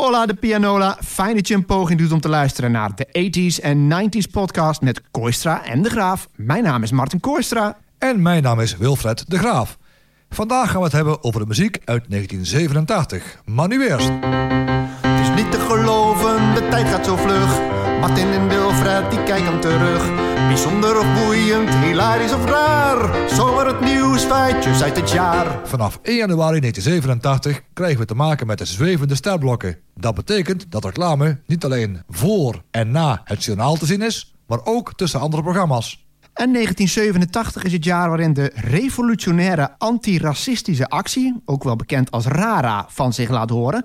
Hola de pianola, fijn dat je een poging doet om te luisteren naar de 80s en 90s podcast met Koistra en De Graaf. Mijn naam is Martin Koistra. En mijn naam is Wilfred De Graaf. Vandaag gaan we het hebben over de muziek uit 1987. Maar nu eerst. Het is niet te geloven, de tijd gaat zo vlug. Martin en Wilfred, die kijken terug. Bijzonder of boeiend, hilarisch of raar. Zomaar het nieuws, feitjes uit het jaar. Vanaf 1 januari 1987 krijgen we te maken met de zwevende sterblokken. Dat betekent dat reclame niet alleen voor en na het journaal te zien is... maar ook tussen andere programma's. En 1987 is het jaar waarin de revolutionaire antiracistische actie, ook wel bekend als RARA, van zich laat horen.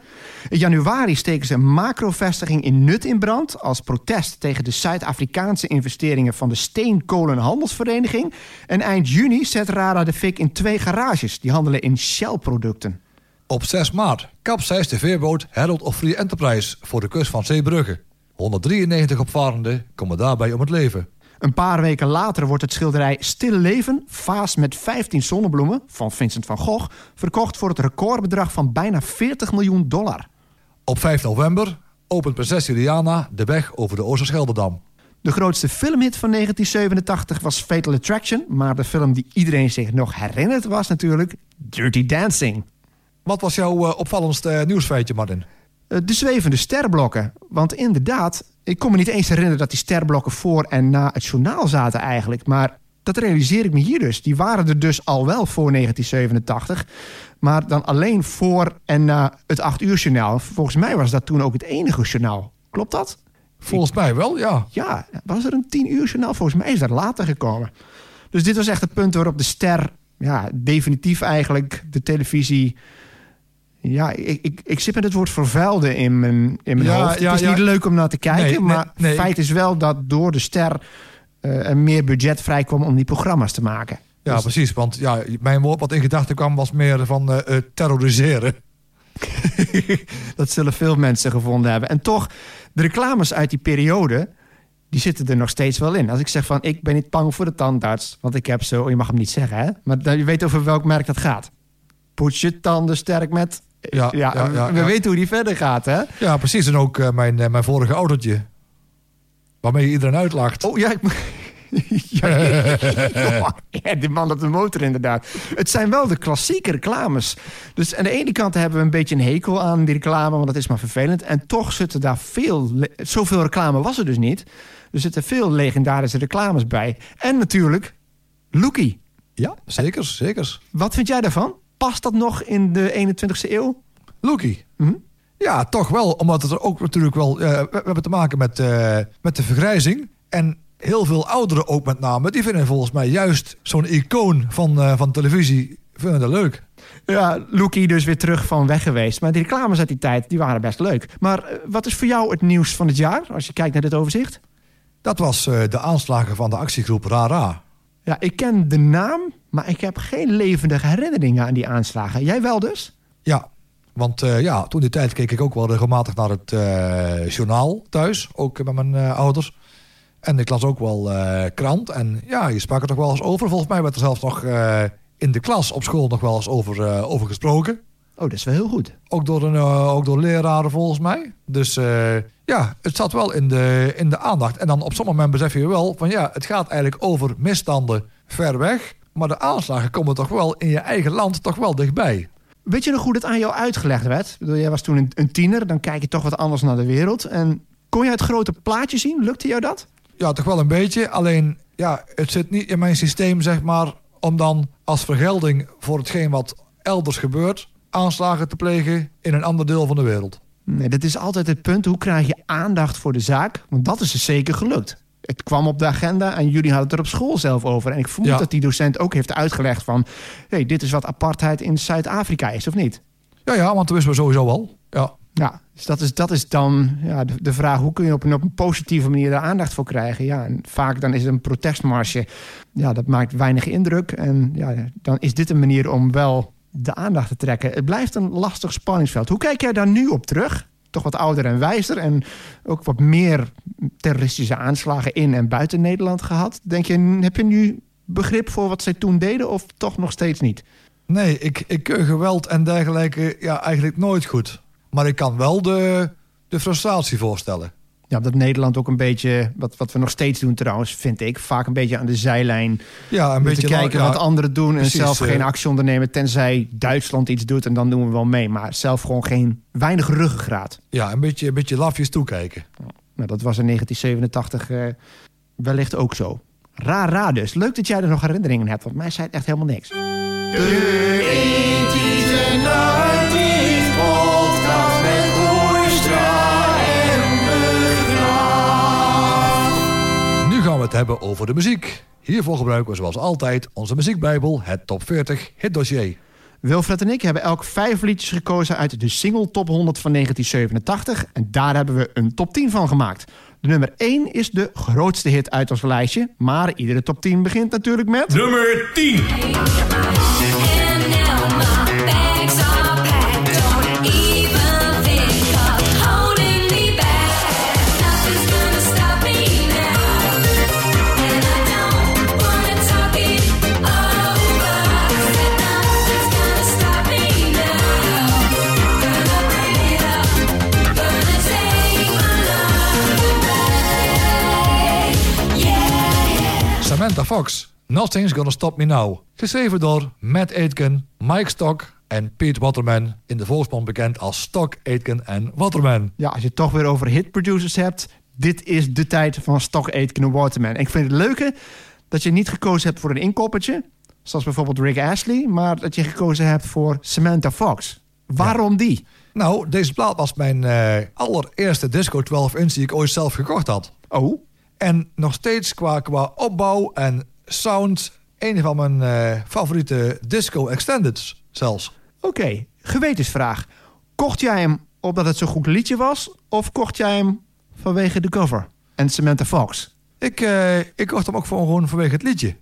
In januari steken ze een macrovestiging in Nut in brand als protest tegen de Zuid-Afrikaanse investeringen van de Steenkolenhandelsvereniging. En eind juni zet RARA de fik in twee garages die handelen in Shell-producten. Op 6 maart kapseist de veerboot Herald of Free Enterprise voor de kust van Zeebrugge. 193 opvarenden komen daarbij om het leven. Een paar weken later wordt het schilderij Stille Leven, vaas met 15 zonnebloemen van Vincent van Gogh, verkocht voor het recordbedrag van bijna 40 miljoen dollar. Op 5 november opent prinses Juliana de weg over de Oosterscheldedam. De grootste filmhit van 1987 was Fatal Attraction, maar de film die iedereen zich nog herinnert was natuurlijk Dirty Dancing. Wat was jouw uh, opvallendste nieuwsfeitje, Martin? Uh, de zwevende sterblokken. Want inderdaad, ik kon me niet eens herinneren dat die sterblokken voor en na het journaal zaten eigenlijk. Maar dat realiseer ik me hier dus. Die waren er dus al wel voor 1987. Maar dan alleen voor en na het 8 uur journaal. Volgens mij was dat toen ook het enige journaal. Klopt dat? Volgens mij wel, ja. Ja, was er een 10 uur journaal? Volgens mij is dat later gekomen. Dus dit was echt het punt waarop de ster... ja, definitief eigenlijk de televisie ja, ik, ik, ik zit met het woord vervuilde in mijn, in mijn hoofd. het is niet leuk om naar te kijken, nee, maar nee, feit is wel dat door de ster uh, er meer budget vrijkwam om die programma's te maken. Ja, dus... precies. Want ja, mijn woord wat in gedachten kwam was meer van uh, uh, terroriseren. dat zullen veel mensen gevonden hebben. En toch, de reclames uit die periode, die zitten er nog steeds wel in. Als ik zeg van, ik ben niet bang voor de tandarts, want ik heb zo... Je mag hem niet zeggen, hè? Maar je weet over welk merk dat gaat. Poets je tanden sterk met ja, ja, ja, ja we weten hoe die verder gaat, hè? Ja, precies. En ook uh, mijn, uh, mijn vorige autootje. Waarmee je iedereen uitlacht. Oh ja, ik... ja, die man op de motor inderdaad. Het zijn wel de klassieke reclames. Dus aan de ene kant hebben we een beetje een hekel aan die reclame... want dat is maar vervelend. En toch zitten daar veel... Zoveel reclame was er dus niet. Er zitten veel legendarische reclames bij. En natuurlijk Lookie. Ja, zeker, zeker. Wat vind jij daarvan? Past dat nog in de 21ste eeuw? Loekie. Mm -hmm. Ja, toch wel. Omdat het er ook natuurlijk wel... Uh, we, we, hebben te maken met, uh, met de vergrijzing. En heel veel ouderen ook met name... die vinden volgens mij juist zo'n icoon van, uh, van televisie... vinden dat leuk. Ja, Loekie dus weer terug van weg geweest. Maar die reclames uit die tijd, die waren best leuk. Maar wat is voor jou het nieuws van het jaar... als je kijkt naar dit overzicht? Dat was de aanslagen van de actiegroep RARA. Ja, ik ken de naam, maar ik heb geen levendige herinneringen aan die aanslagen. Jij wel dus? Ja, want uh, ja, toen die tijd keek ik ook wel regelmatig naar het uh, journaal thuis. Ook met mijn uh, ouders. En ik las ook wel krant. En ja, je sprak er toch wel eens over. Volgens mij werd er zelfs nog in de klas op school nog wel eens over, over gesproken. Oh, dat is wel heel goed. Ook door, een, ook door leraren volgens mij. Dus ja, het zat wel in de, in de aandacht. En dan op sommige moment besef je wel van ja, het gaat eigenlijk over misstanden ver weg. Maar de aanslagen komen toch wel in je eigen land toch wel dichtbij. Weet je nog hoe dat aan jou uitgelegd werd? Ik bedoel, jij was toen een, tiener, dan kijk je toch wat anders naar de wereld. En kon je het grote plaatje zien? Lukte jou dat? Ja, toch wel een beetje. Alleen, ja, het zit niet in mijn systeem, zeg maar... om dan als vergelding voor hetgeen wat elders gebeurt... aanslagen te plegen in een ander deel van de wereld. Nee, dat is altijd het punt. Hoe krijg je aandacht voor de zaak? Want dat is dus zeker gelukt het kwam op de agenda en jullie hadden het er op school zelf over. En ik vermoed dat die docent ook heeft uitgelegd van... hey, dit is wat apartheid in Zuid-Afrika is, of niet? Ja, ja, want dat wisten we sowieso wel. Ja, ja dus dat is, dat is dan ja, de, de vraag... hoe kun je op een, op een positieve manier daar aandacht voor krijgen? Ja, en vaak dan is het een protestmarsje. Ja, dat maakt weinig indruk. En ja, dan is dit een manier om wel de aandacht te trekken. Het blijft een lastig spanningsveld. Hoe kijk jij daar nu op terug? toch wat ouder en wijzer. En ook wat meer terroristische aanslagen in en buiten Nederland gehad. Denk je, heb je nu begrip voor wat zij toen deden of toch nog steeds niet? Nee, ik, ik keur geweld en dergelijke ja, eigenlijk nooit goed. Maar ik kan wel de, de frustratie voorstellen. Ja, dat Nederland ook een beetje, wat, wat we nog steeds doen trouwens, vind ik, vaak een beetje aan de zijlijn. Ja, een beetje te kijken ja, wat anderen doen precies, en zelf eh. geen actie ondernemen. Tenzij Duitsland iets doet en dan doen we wel mee. Maar zelf gewoon geen weinig ruggengraat. Ja, een beetje, een beetje lafjes toekijken. Nou, dat was in 1987 eh, wellicht ook zo. Raar, raar dus. Leuk dat jij er nog herinneringen hebt, want mij zei het echt helemaal niks. Nu over de muziek. Hiervoor gebruiken we zoals altijd onze muziekbijbel, het Top 40 hitdossier. Wilfred en ik hebben elk vijf liedjes gekozen uit de single top 100 van 1987. En daar hebben we een top 10 van gemaakt. De nummer 1 is de grootste hit uit ons lijstje. Maar iedere top 10 begint natuurlijk met... Nummer 10. Samantha Fox, Nothing's Gonna Stop Me Now. Geschreven door Matt Aitken, Mike Stock en Pete Waterman. In de volksmond bekend als Stock, Aitken en Waterman. Ja, als je het toch weer over hitproducers hebt... dit is de tijd van Stock Aitken en Waterman. En ik vind het leuke dat je niet gekozen hebt voor een inkoppertje... zoals bijvoorbeeld Rick Astley... maar dat je gekozen hebt voor Samantha Fox. Waarom die? Nou, deze plaat was mijn eh, allereerste Disco 12 inch die ik ooit zelf gekocht had. Oh, En nog steeds qua, qua opbouw en sound... een van mijn eh, favoriete disco extendeds zelfs. Oké, gewetensvraag. Kocht jij hem omdat het zo'n goed liedje was... of kocht jij hem vanwege de cover en Samantha Fox? Ik, eh, ik kocht hem ook gewoon vanwege het liedje.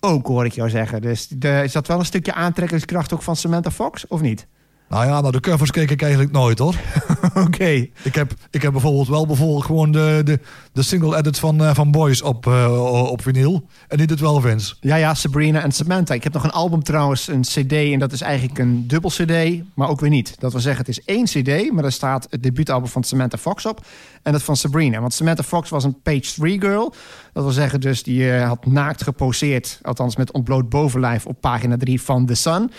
Ook hoor ik jou zeggen. Dus de, is dat wel een stukje aantrekkingskracht ook van Samantha Fox, of niet? Nou ja, naar de covers keek ik eigenlijk nooit hoor. Oké. Ik heb, ik heb bijvoorbeeld wel bijvoorbeeld gewoon de, de, de single edits van, eh, van Boys op, eh, op vinyl. En niet het wel Vince. Ja, ja, Sabrina en Samantha. Ik heb nog een album trouwens, een cd... en dat is eigenlijk een dubbel cd, maar ook weer niet. Dat wil zeggen, het is één cd... maar daar staat het debuutalbum van Samantha Fox op... en dat van Sabrina. Want Samantha Fox was een page 3 girl. Dat wil zeggen dus, die eh, had naakt geposeerd... althans met ontbloot bovenlijf op pagina 3 van The Sun.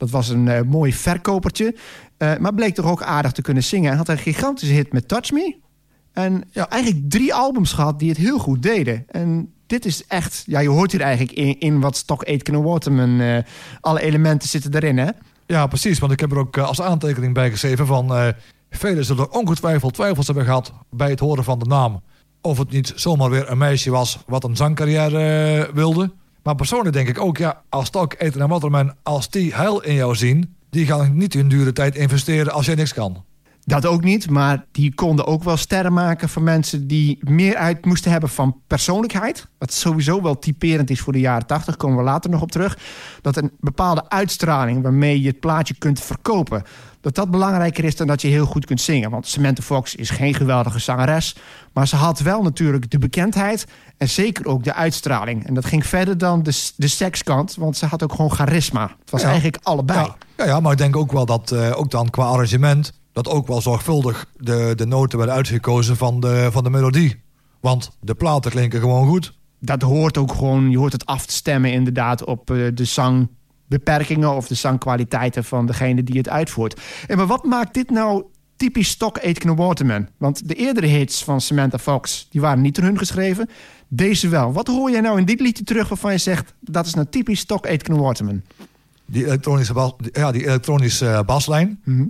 Dat was een eh, mooi verkopertje. Eh, maar bleek toch ook aardig te kunnen zingen. Hij had een gigantische hit met Touch Me... En ja, eigenlijk drie albums gehad die het heel goed deden. En dit is echt... Ja, je hoort hier eigenlijk in, wat Stock Aitken en Waterman... eh, alle elementen zitten erin, hè? Ja, precies. Want ik heb er ook als aantekening bij geschreven van... velen zullen ongetwijfeld twijfels hebben gehad bij het horen van de naam. Of het niet zomaar weer een meisje was wat een zangcarrière wilde. Maar persoonlijk denk ik ook, ja, als Stock, Eten en Waterman... als die heil in jou zien... die gaan niet hun dure tijd investeren als jij niks kan. Dat ook niet, maar die konden ook wel sterren maken... van mensen die meer uit moesten hebben van persoonlijkheid. Wat sowieso wel typerend is voor de jaren 80, komen we later nog op terug. Dat een bepaalde uitstraling waarmee je het plaatje kunt verkopen... dat dat belangrijker is dan dat je heel goed kunt zingen. Want Samantha Fox is geen geweldige zangeres... maar ze had wel natuurlijk de bekendheid... en zeker ook de uitstraling. En dat ging verder dan de, de sekskant, want ze had ook gewoon charisma. Het was Ja. eigenlijk allebei. Ja, ja, ja, maar ik denk ook wel dat, eh, ook dan qua arrangement... dat ook wel zorgvuldig de, de noten werden uitgekozen van de, van de melodie. Want de platen klinken gewoon goed. dat hoort ook gewoon, je hoort het af te stemmen inderdaad op eh, de zangbeperkingen of de zangkwaliteiten van degene die het uitvoert. En maar wat maakt dit nou typisch Stock Aitken Waterman? Want de eerdere hits van Samantha Fox, die waren niet door hun geschreven. Deze wel. Wat hoor jij nou in dit liedje terug waarvan je zegt, dat is nou typisch Stock Aitken Waterman? Die elektronische, bas, ja, die elektronische eh, baslijn. Mhm.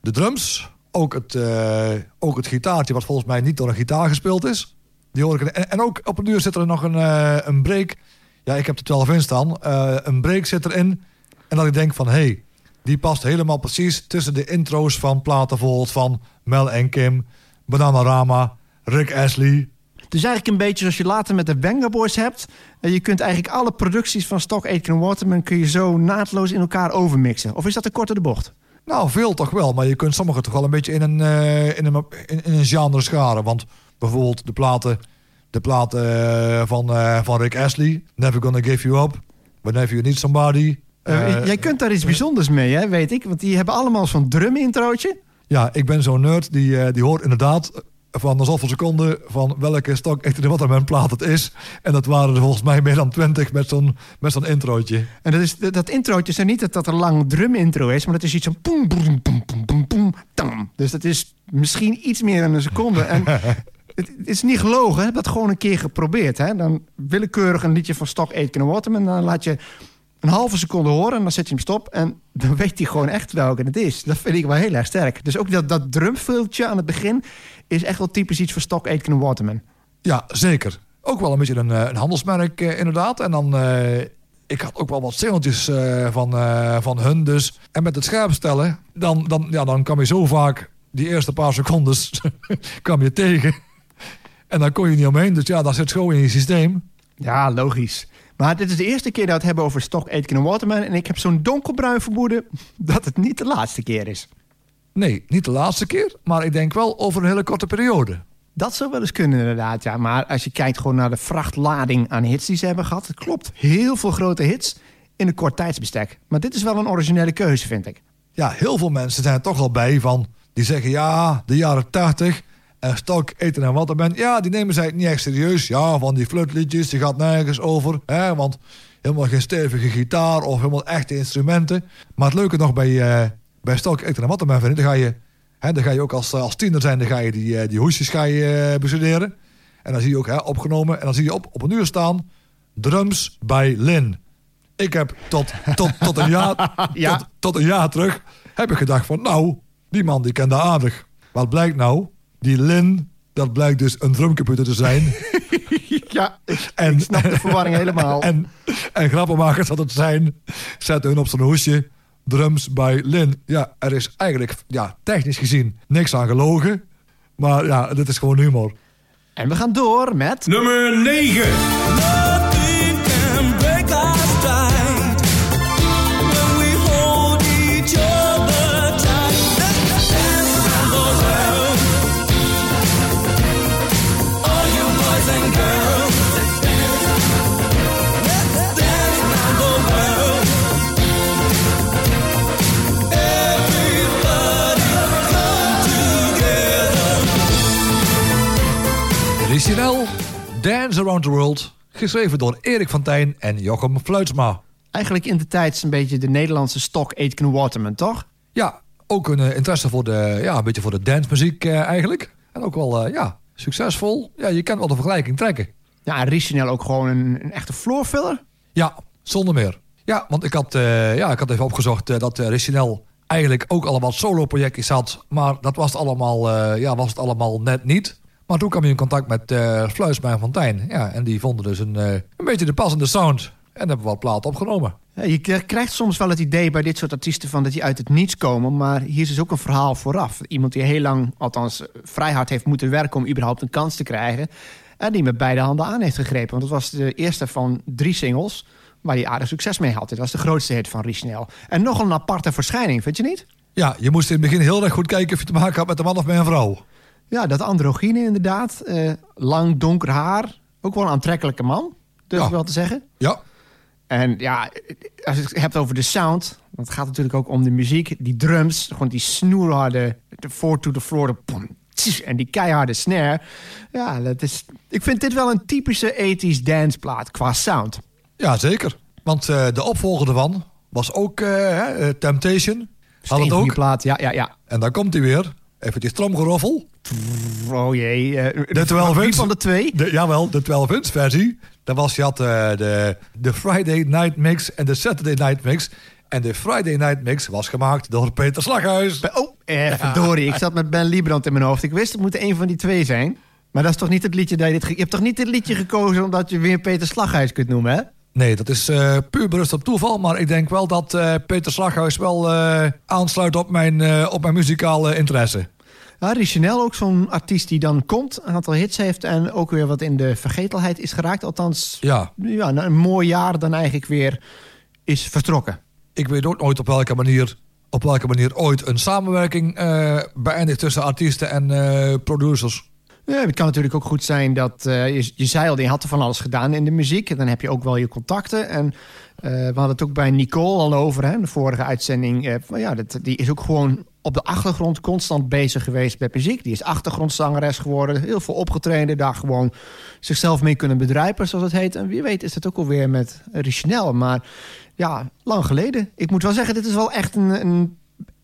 De drums. Ook het, eh, ook het gitaartje, wat volgens mij niet door een gitaar gespeeld is. Die hoor ik. En, en ook op een duur zit er nog een, eh, een break. Ja, ik heb er 12 in staan. Eh, een break zit erin. En dat ik denk van, hé, hey, die past helemaal precies tussen de intro's van platen bijvoorbeeld van Mel en Kim, Bananarama, Rick Astley. Dus eigenlijk een beetje zoals je later met de Banger Boys hebt. Eh, Je kunt eigenlijk alle producties van Stock Aitken Waterman... kun je zo naadloos in elkaar overmixen. Of is dat te kort door de bocht? Nou, veel toch wel, maar je kunt sommige toch wel een beetje in een, eh, in een, in, in een genre scharen. Want bijvoorbeeld de platen, de eh, van, eh, van Rick Astley, Never Gonna Give You Up, Whenever You Need Somebody. Eh, Eh, jij kunt daar iets bijzonders mee, hè, weet ik. Want die hebben allemaal zo'n drum-introotje. Ja, ik ben zo'n nerd die, eh, die hoort inderdaad van de zoveel seconden van welke stok echt Waterman plaat het is. En dat waren er volgens mij meer dan twintig met zo'n met zo'n introotje. En dat, is, dat, introotje is er niet dat dat een lang drum intro is, maar dat is iets van poem, boem, boem, boem, tam. Dus dat is misschien iets meer dan een seconde. En het, is niet gelogen, heb dat gewoon een keer geprobeerd. Hè? Dan willekeurig een liedje van Stock Aitken en Waterman, dan laat je een halve seconde horen en dan zet je hem stop. En dan weet hij gewoon echt welke het is. Dat vind ik wel heel erg sterk. Dus ook dat, dat drumfiltje aan het begin is echt wel typisch iets voor Stock Aitken en Waterman. Ja, zeker. Ook wel een beetje een, eh, een handelsmerk eh, inderdaad. En dan, eh, ik had ook wel wat singeltjes eh, van, eh, van hun dus. En met het scherp stellen, dan, dan, ja, dan kwam je zo vaak die eerste paar secondes kwam je tegen. En dan kon je niet omheen. Dus ja, dat zit gewoon in je systeem. Ja, logisch. Maar dit is de eerste keer dat we het hebben over Stock Aitken en Waterman. En ik heb zo'n donkerbruin vermoeden dat het niet de laatste keer is. Nee, niet de laatste keer, maar ik denk wel over een hele korte periode. Dat zou wel eens kunnen inderdaad, ja. Maar als je kijkt gewoon naar de vrachtlading aan hits die ze hebben gehad... het klopt, heel veel grote hits in een kort tijdsbestek. Maar dit is wel een originele keuze, vind ik. Ja, heel veel mensen zijn er toch al bij van... die zeggen ja, de jaren 80 en stok, eten en wat er bent... ja, die nemen zij niet echt serieus. Ja, van die flutliedjes, die gaat nergens over. Hè, want helemaal geen stevige gitaar of helemaal echte instrumenten. Maar het leuke nog bij, eh, bij stok, eten en wat er bent dan ga je, hè, dan ga je ook als, als tiener zijn... dan ga je die, eh, die hoesjes ga je, eh, bestuderen. En dan zie je ook hè, opgenomen... en dan zie je op, op een uur staan... drums bij Lin. Ik heb tot, tot, tot, een jaar, Ja. tot, tot een jaar terug heb ik gedacht van... nou, die man die kende aardig. Wat blijkt nou? Die Lin, dat blijkt dus een drumcomputer te zijn. Ja, ik, En- ik snap de verwarring helemaal. en, en grappenmakers dat het zijn... zetten hun op zijn hoesje drums bij Lin. Ja, er is eigenlijk ja, technisch gezien niks aan gelogen. Maar ja, dit is gewoon humor. En we gaan door met... Nummer 9. Origineel Dance Around the World. Geschreven door Erik van Tijn en Jochem Fluitsma. Eigenlijk in de tijd een beetje de Nederlandse Stock Aitken Waterman, toch? Ja, ook een eh, interesse voor de, ja, een beetje voor de dancemuziek eh, eigenlijk. En ook wel, eh, ja, succesvol. Ja, je kan wel de vergelijking trekken. Ja, en Richinel ook gewoon een, een echte floorfiller. Ja, zonder meer. Ja, want ik had, ja, ik had even opgezocht dat Recinel eigenlijk ook allemaal solo-projectjes had. Maar dat was het allemaal, ja, was het allemaal net niet. Maar toen kwam je in contact met uh, Fluisma en Fontijn. Ja, en die vonden dus een, uh, een beetje de passende sound. En hebben wat plaat opgenomen. Ja, je krijgt soms wel het idee bij dit soort artiesten van dat die uit het niets komen. Maar hier is dus ook een verhaal vooraf. Iemand die heel lang, althans vrij hard heeft moeten werken om überhaupt een kans te krijgen. En die met beide handen aan heeft gegrepen. Want het was de eerste van drie singles waar hij aardig succes mee had. Dit was de grootste hit van Richnel. En nog een aparte verschijning, vind je niet? Ja, je moest in het begin heel erg goed kijken of je te maken had met een man of met een vrouw. Ja, dat androgyne inderdaad. Uh, lang donker haar. Ook wel een aantrekkelijke man, durf Ja. ik wel te zeggen. Ja, En ja, als je het hebt over de sound... want het gaat natuurlijk ook om de muziek. Die drums, gewoon die snoerharde... de four to the floor, de pom, tss, en die keiharde snare. Ja, dat is, ik vind dit wel een typische 80s danceplaat qua sound. ja zeker. Want eh, de opvolger ervan was ook eh, eh, Temptation. Had het ook. plaat, ja, ja, ja. En daar komt hij weer. Even die stromgeroffel. Oh jee. eh, De 12 wie inch. van de twee? De, jawel, de 12 inch versie. Dan was, je had eh, de, de Friday Night Mix en de Saturday Night Mix. En de Friday Night Mix was gemaakt door Peter Slaghuis. Oh, eh, verdorie. Ik zat met Ben Liebrand in mijn hoofd. Ik wist het moet een van die twee zijn. Maar dat is toch niet het liedje dat je dit... ge- Je hebt toch niet dit liedje gekozen omdat je weer Peter Slaghuis kunt noemen, hè? Nee, dat is eh, puur berust op toeval. Maar ik denk wel dat Peter Slaghuis wel aansluit op mijn, op mijn muzikale interesse. Ja, Richinel ook zo'n artiest die dan komt, een aantal hits heeft... en ook weer wat in de vergetelheid is geraakt. Althans, Ja, ja, na een mooi jaar dan eigenlijk weer is vertrokken. ik weet ook nooit op welke manier, op welke manier ooit een samenwerking eh, beëindigt tussen artiesten en eh, producers. Ja, het kan natuurlijk ook goed zijn dat eh, je, je zei al, die had er van alles gedaan in de muziek. En dan heb je ook wel je contacten. En we hadden het ook bij Nicole al over, hè, de vorige uitzending. ja, dat, die is ook gewoon op de achtergrond constant bezig geweest met muziek. Die is achtergrondzangeres geworden. Heel veel opgetraind. Daar gewoon zichzelf mee kunnen bedrijven, zoals het heet. En wie weet is het ook alweer met Richnel. Maar ja, lang geleden. Ik moet wel zeggen, dit is wel echt een, een,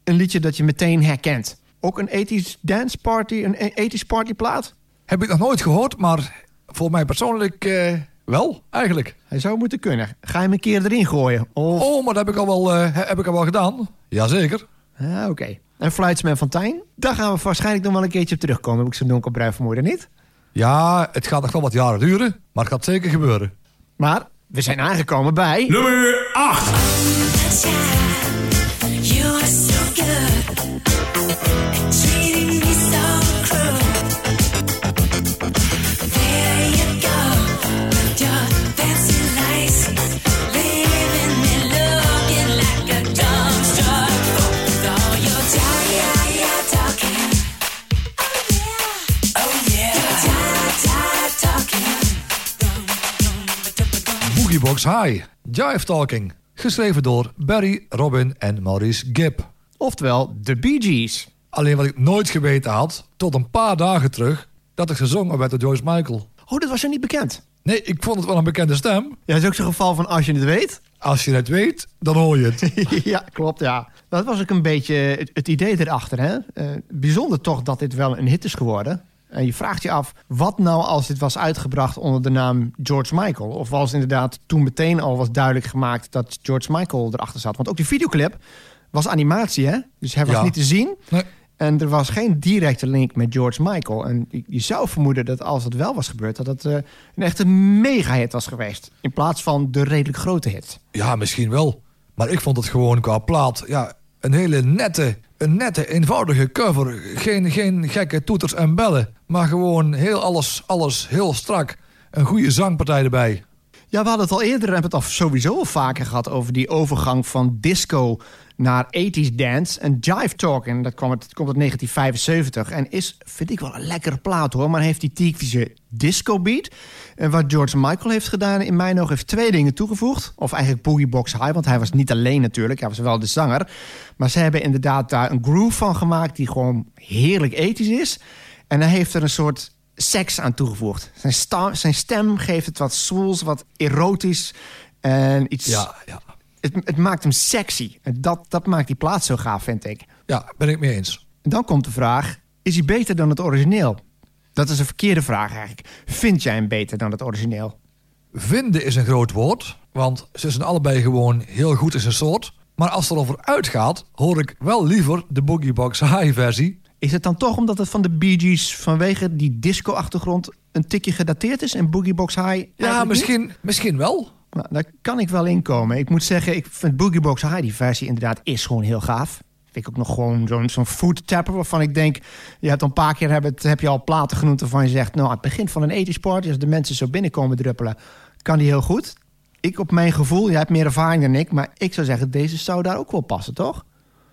een liedje dat je meteen herkent. Ook een 80s dance party, een 80s partyplaat. Heb ik nog nooit gehoord, maar voor mij persoonlijk eh, wel, eigenlijk. Hij zou moeten kunnen. Ga je hem een keer erin gooien? Of... Oh, maar dat heb ik al wel, eh, heb ik al wel gedaan. Jazeker. Ah, Oké. En Flightsman van Tijn? Daar gaan we waarschijnlijk nog wel een keertje op terugkomen. Heb ik zo'n donkerbruin vermoeden niet? Ja, het gaat nog wel wat jaren duren, maar het gaat zeker gebeuren. Maar we zijn aangekomen bij... Nummer 8. Boogiebox High, Jive Talking. Geschreven door Barry, Robin en Maurice Gibb. Oftewel, de Bee Gees. Alleen wat ik nooit geweten had, tot een paar dagen terug, dat het gezongen werd door Joyce Michael. Oh, dat was je niet bekend. Nee, ik vond het wel een bekende stem. Ja, dat is ook zo'n geval van als je het weet. Als je het weet, dan hoor je het. ja, klopt, ja. Dat was ook een beetje het, het idee erachter. Hè? Eh, bijzonder toch dat dit wel een hit is geworden. En je vraagt je af, wat nou als dit was uitgebracht onder de naam George Michael? Of was inderdaad toen meteen al was duidelijk gemaakt dat George Michael erachter zat? Want ook die videoclip was animatie, hè? Dus hij was Ja. niet te zien. Nee. En er was geen directe link met George Michael. En je, zou vermoeden dat als het wel was gebeurd... dat het eh, een echte mega-hit was geweest. In plaats van de redelijk grote hit. Ja, misschien wel. Maar ik vond het gewoon qua plaat, ja, een hele nette, een nette, eenvoudige cover. Geen, geen gekke toeters en bellen. Maar gewoon heel alles, alles heel strak. Een goede zangpartij erbij. Ja, we hadden het al eerder, hebben het al sowieso al vaker gehad... over die overgang van disco naar 80s dance. En Jive Talking, dat kwam uit, komt uit 1975... en is, vind ik wel een lekkere plaat hoor... maar heeft die typische disco beat. En wat George Michael heeft gedaan in mijn ogen... heeft twee dingen toegevoegd. Of eigenlijk Boogie Box High, want hij was niet alleen natuurlijk. Hij was wel de zanger. Maar ze hebben inderdaad daar een groove van gemaakt... die gewoon heerlijk ethisch is. En hij heeft er een soort seks aan toegevoegd. Zijn, sta- zijn stem geeft het wat swools, wat erotisch. En iets, Ja, ja. het, het maakt hem sexy. En dat, dat maakt die plaat zo gaaf, vind ik. Ja, ben ik mee eens. En dan komt de vraag, is hij beter dan het origineel? Dat is een verkeerde vraag eigenlijk. Vind jij hem beter dan het origineel? Vinden is een groot woord, want ze zijn allebei gewoon heel goed in zijn soort. Maar als het erover uitgaat, hoor ik wel liever de Boogie Box High versie. Is het dan toch omdat het van de Bee Gees vanwege die disco-achtergrond een tikje gedateerd is en Boogie Box High? Ja, niet? misschien, misschien wel. Nou, daar kan ik wel in komen. Ik moet zeggen, ik vind Boogie Box High, die versie inderdaad, is gewoon heel gaaf. Vind ik ook nog gewoon zo'n zo'n foot tapper waarvan ik denk... je hebt al een paar keer hebben, het- heb je al platen genoemd waarvan je zegt... nou, aan het begin van een ethisch party, als de mensen zo binnenkomen druppelen... kan die heel goed. Ik op mijn gevoel, jij hebt meer ervaring dan ik... maar ik zou zeggen, deze zou daar ook wel passen, toch?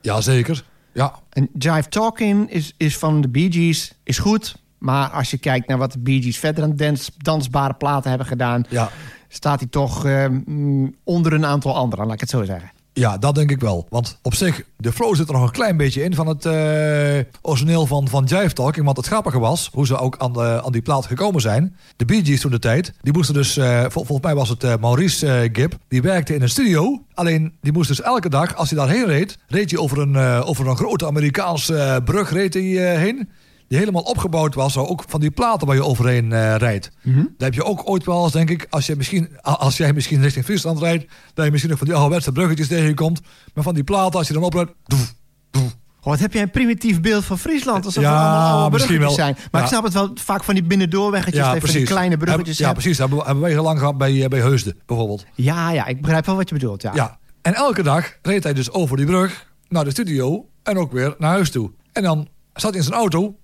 Jazeker. Ja, En Jive Talking is, is van de Bee Gees, is goed... maar als je kijkt naar wat de Bee Gees verder aan dans, dansbare platen hebben gedaan... ja. staat hij toch eh, mm, onder een aantal anderen, laat ik het zo zeggen. Ja, dat denk ik wel. Want op zich, de flow zit er nog een klein beetje in van het eh, origineel van, van Jive Talking. Want het grappige was, hoe ze ook aan, de, aan die plaat gekomen zijn. De Bee Gees toen de tijd, die moesten dus, eh, vol- volgens mij was het eh, Maurice Gibb, die werkte in een studio. Alleen, die moest dus elke dag, als hij daarheen reed, reed hij over een, over een grote Amerikaanse brug reed hij, heen. Die helemaal opgebouwd was, ook van die platen waar je overheen eh, rijdt. Daar heb je ook ooit wel eens, denk ik, als, je misschien, als jij misschien richting Friesland rijdt, dat je misschien nog van die ouderwetse bruggetjes tegenkomt. Maar van die platen, als je dan oprijdt, doef, doef. Oh, wat heb jij een primitief beeld van Friesland? Alsof Ja, er allemaal oude misschien bruggetjes wel. zijn. Maar Ja. ik snap het wel, vaak van die binnendoorweggetjes... van die kleine bruggetjes ja, hebt. precies. Dat hebben wij heel lang gehad bij, eh, bij Heusden, bijvoorbeeld. Ja, ja, ik begrijp wel wat je bedoelt. Ja. Ja. En elke dag reed hij dus over die brug naar de studio en ook weer naar huis toe. En dan zat hij in zijn auto.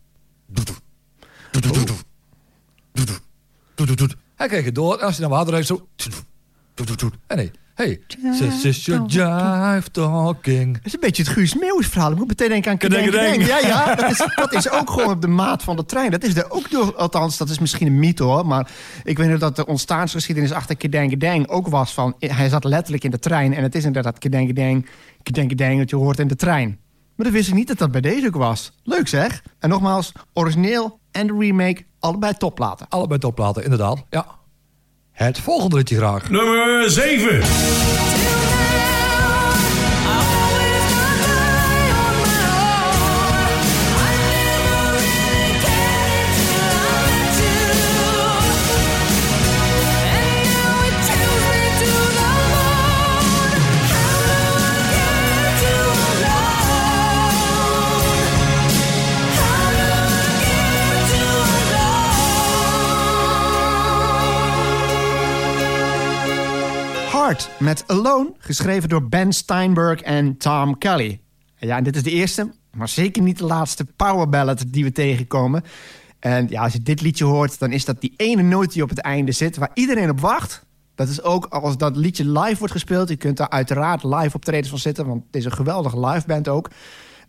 Hij kreeg het door en als hij naar water reed zo. En nee, hey, this is your jive talking. Dat is een beetje het Guus Meeuwis verhaal. Ik moet meteen denken aan Kedeng. Ja, ja, dat is, dat is ook gewoon op de maat van de trein. Dat is er ook door, althans, dat is misschien een mythe hoor. Maar ik weet nog dat de ontstaansgeschiedenis achter Kedeng Kedeng ook was van... Hij zat letterlijk in de trein en het is inderdaad Kedeng Kedeng, Kedeng Kedeng dat je hoort in de trein. Maar dat wist ik niet dat dat bij deze ook was. Leuk zeg. En nogmaals, origineel en de remake, allebei topplaten. Allebei topplaten, inderdaad. Ja. Het volgende liedje graag. Nummer 7. Met Alone, geschreven door Ben Steinberg en Tom Kelly. Ja, en dit is de eerste, maar zeker niet de laatste power ballad die we tegenkomen. En ja, als je dit liedje hoort, dan is dat die ene noot die op het einde zit, waar iedereen op wacht. Dat is ook als dat liedje live wordt gespeeld. Je kunt daar uiteraard live optredens van zitten, want het is een geweldige live band ook.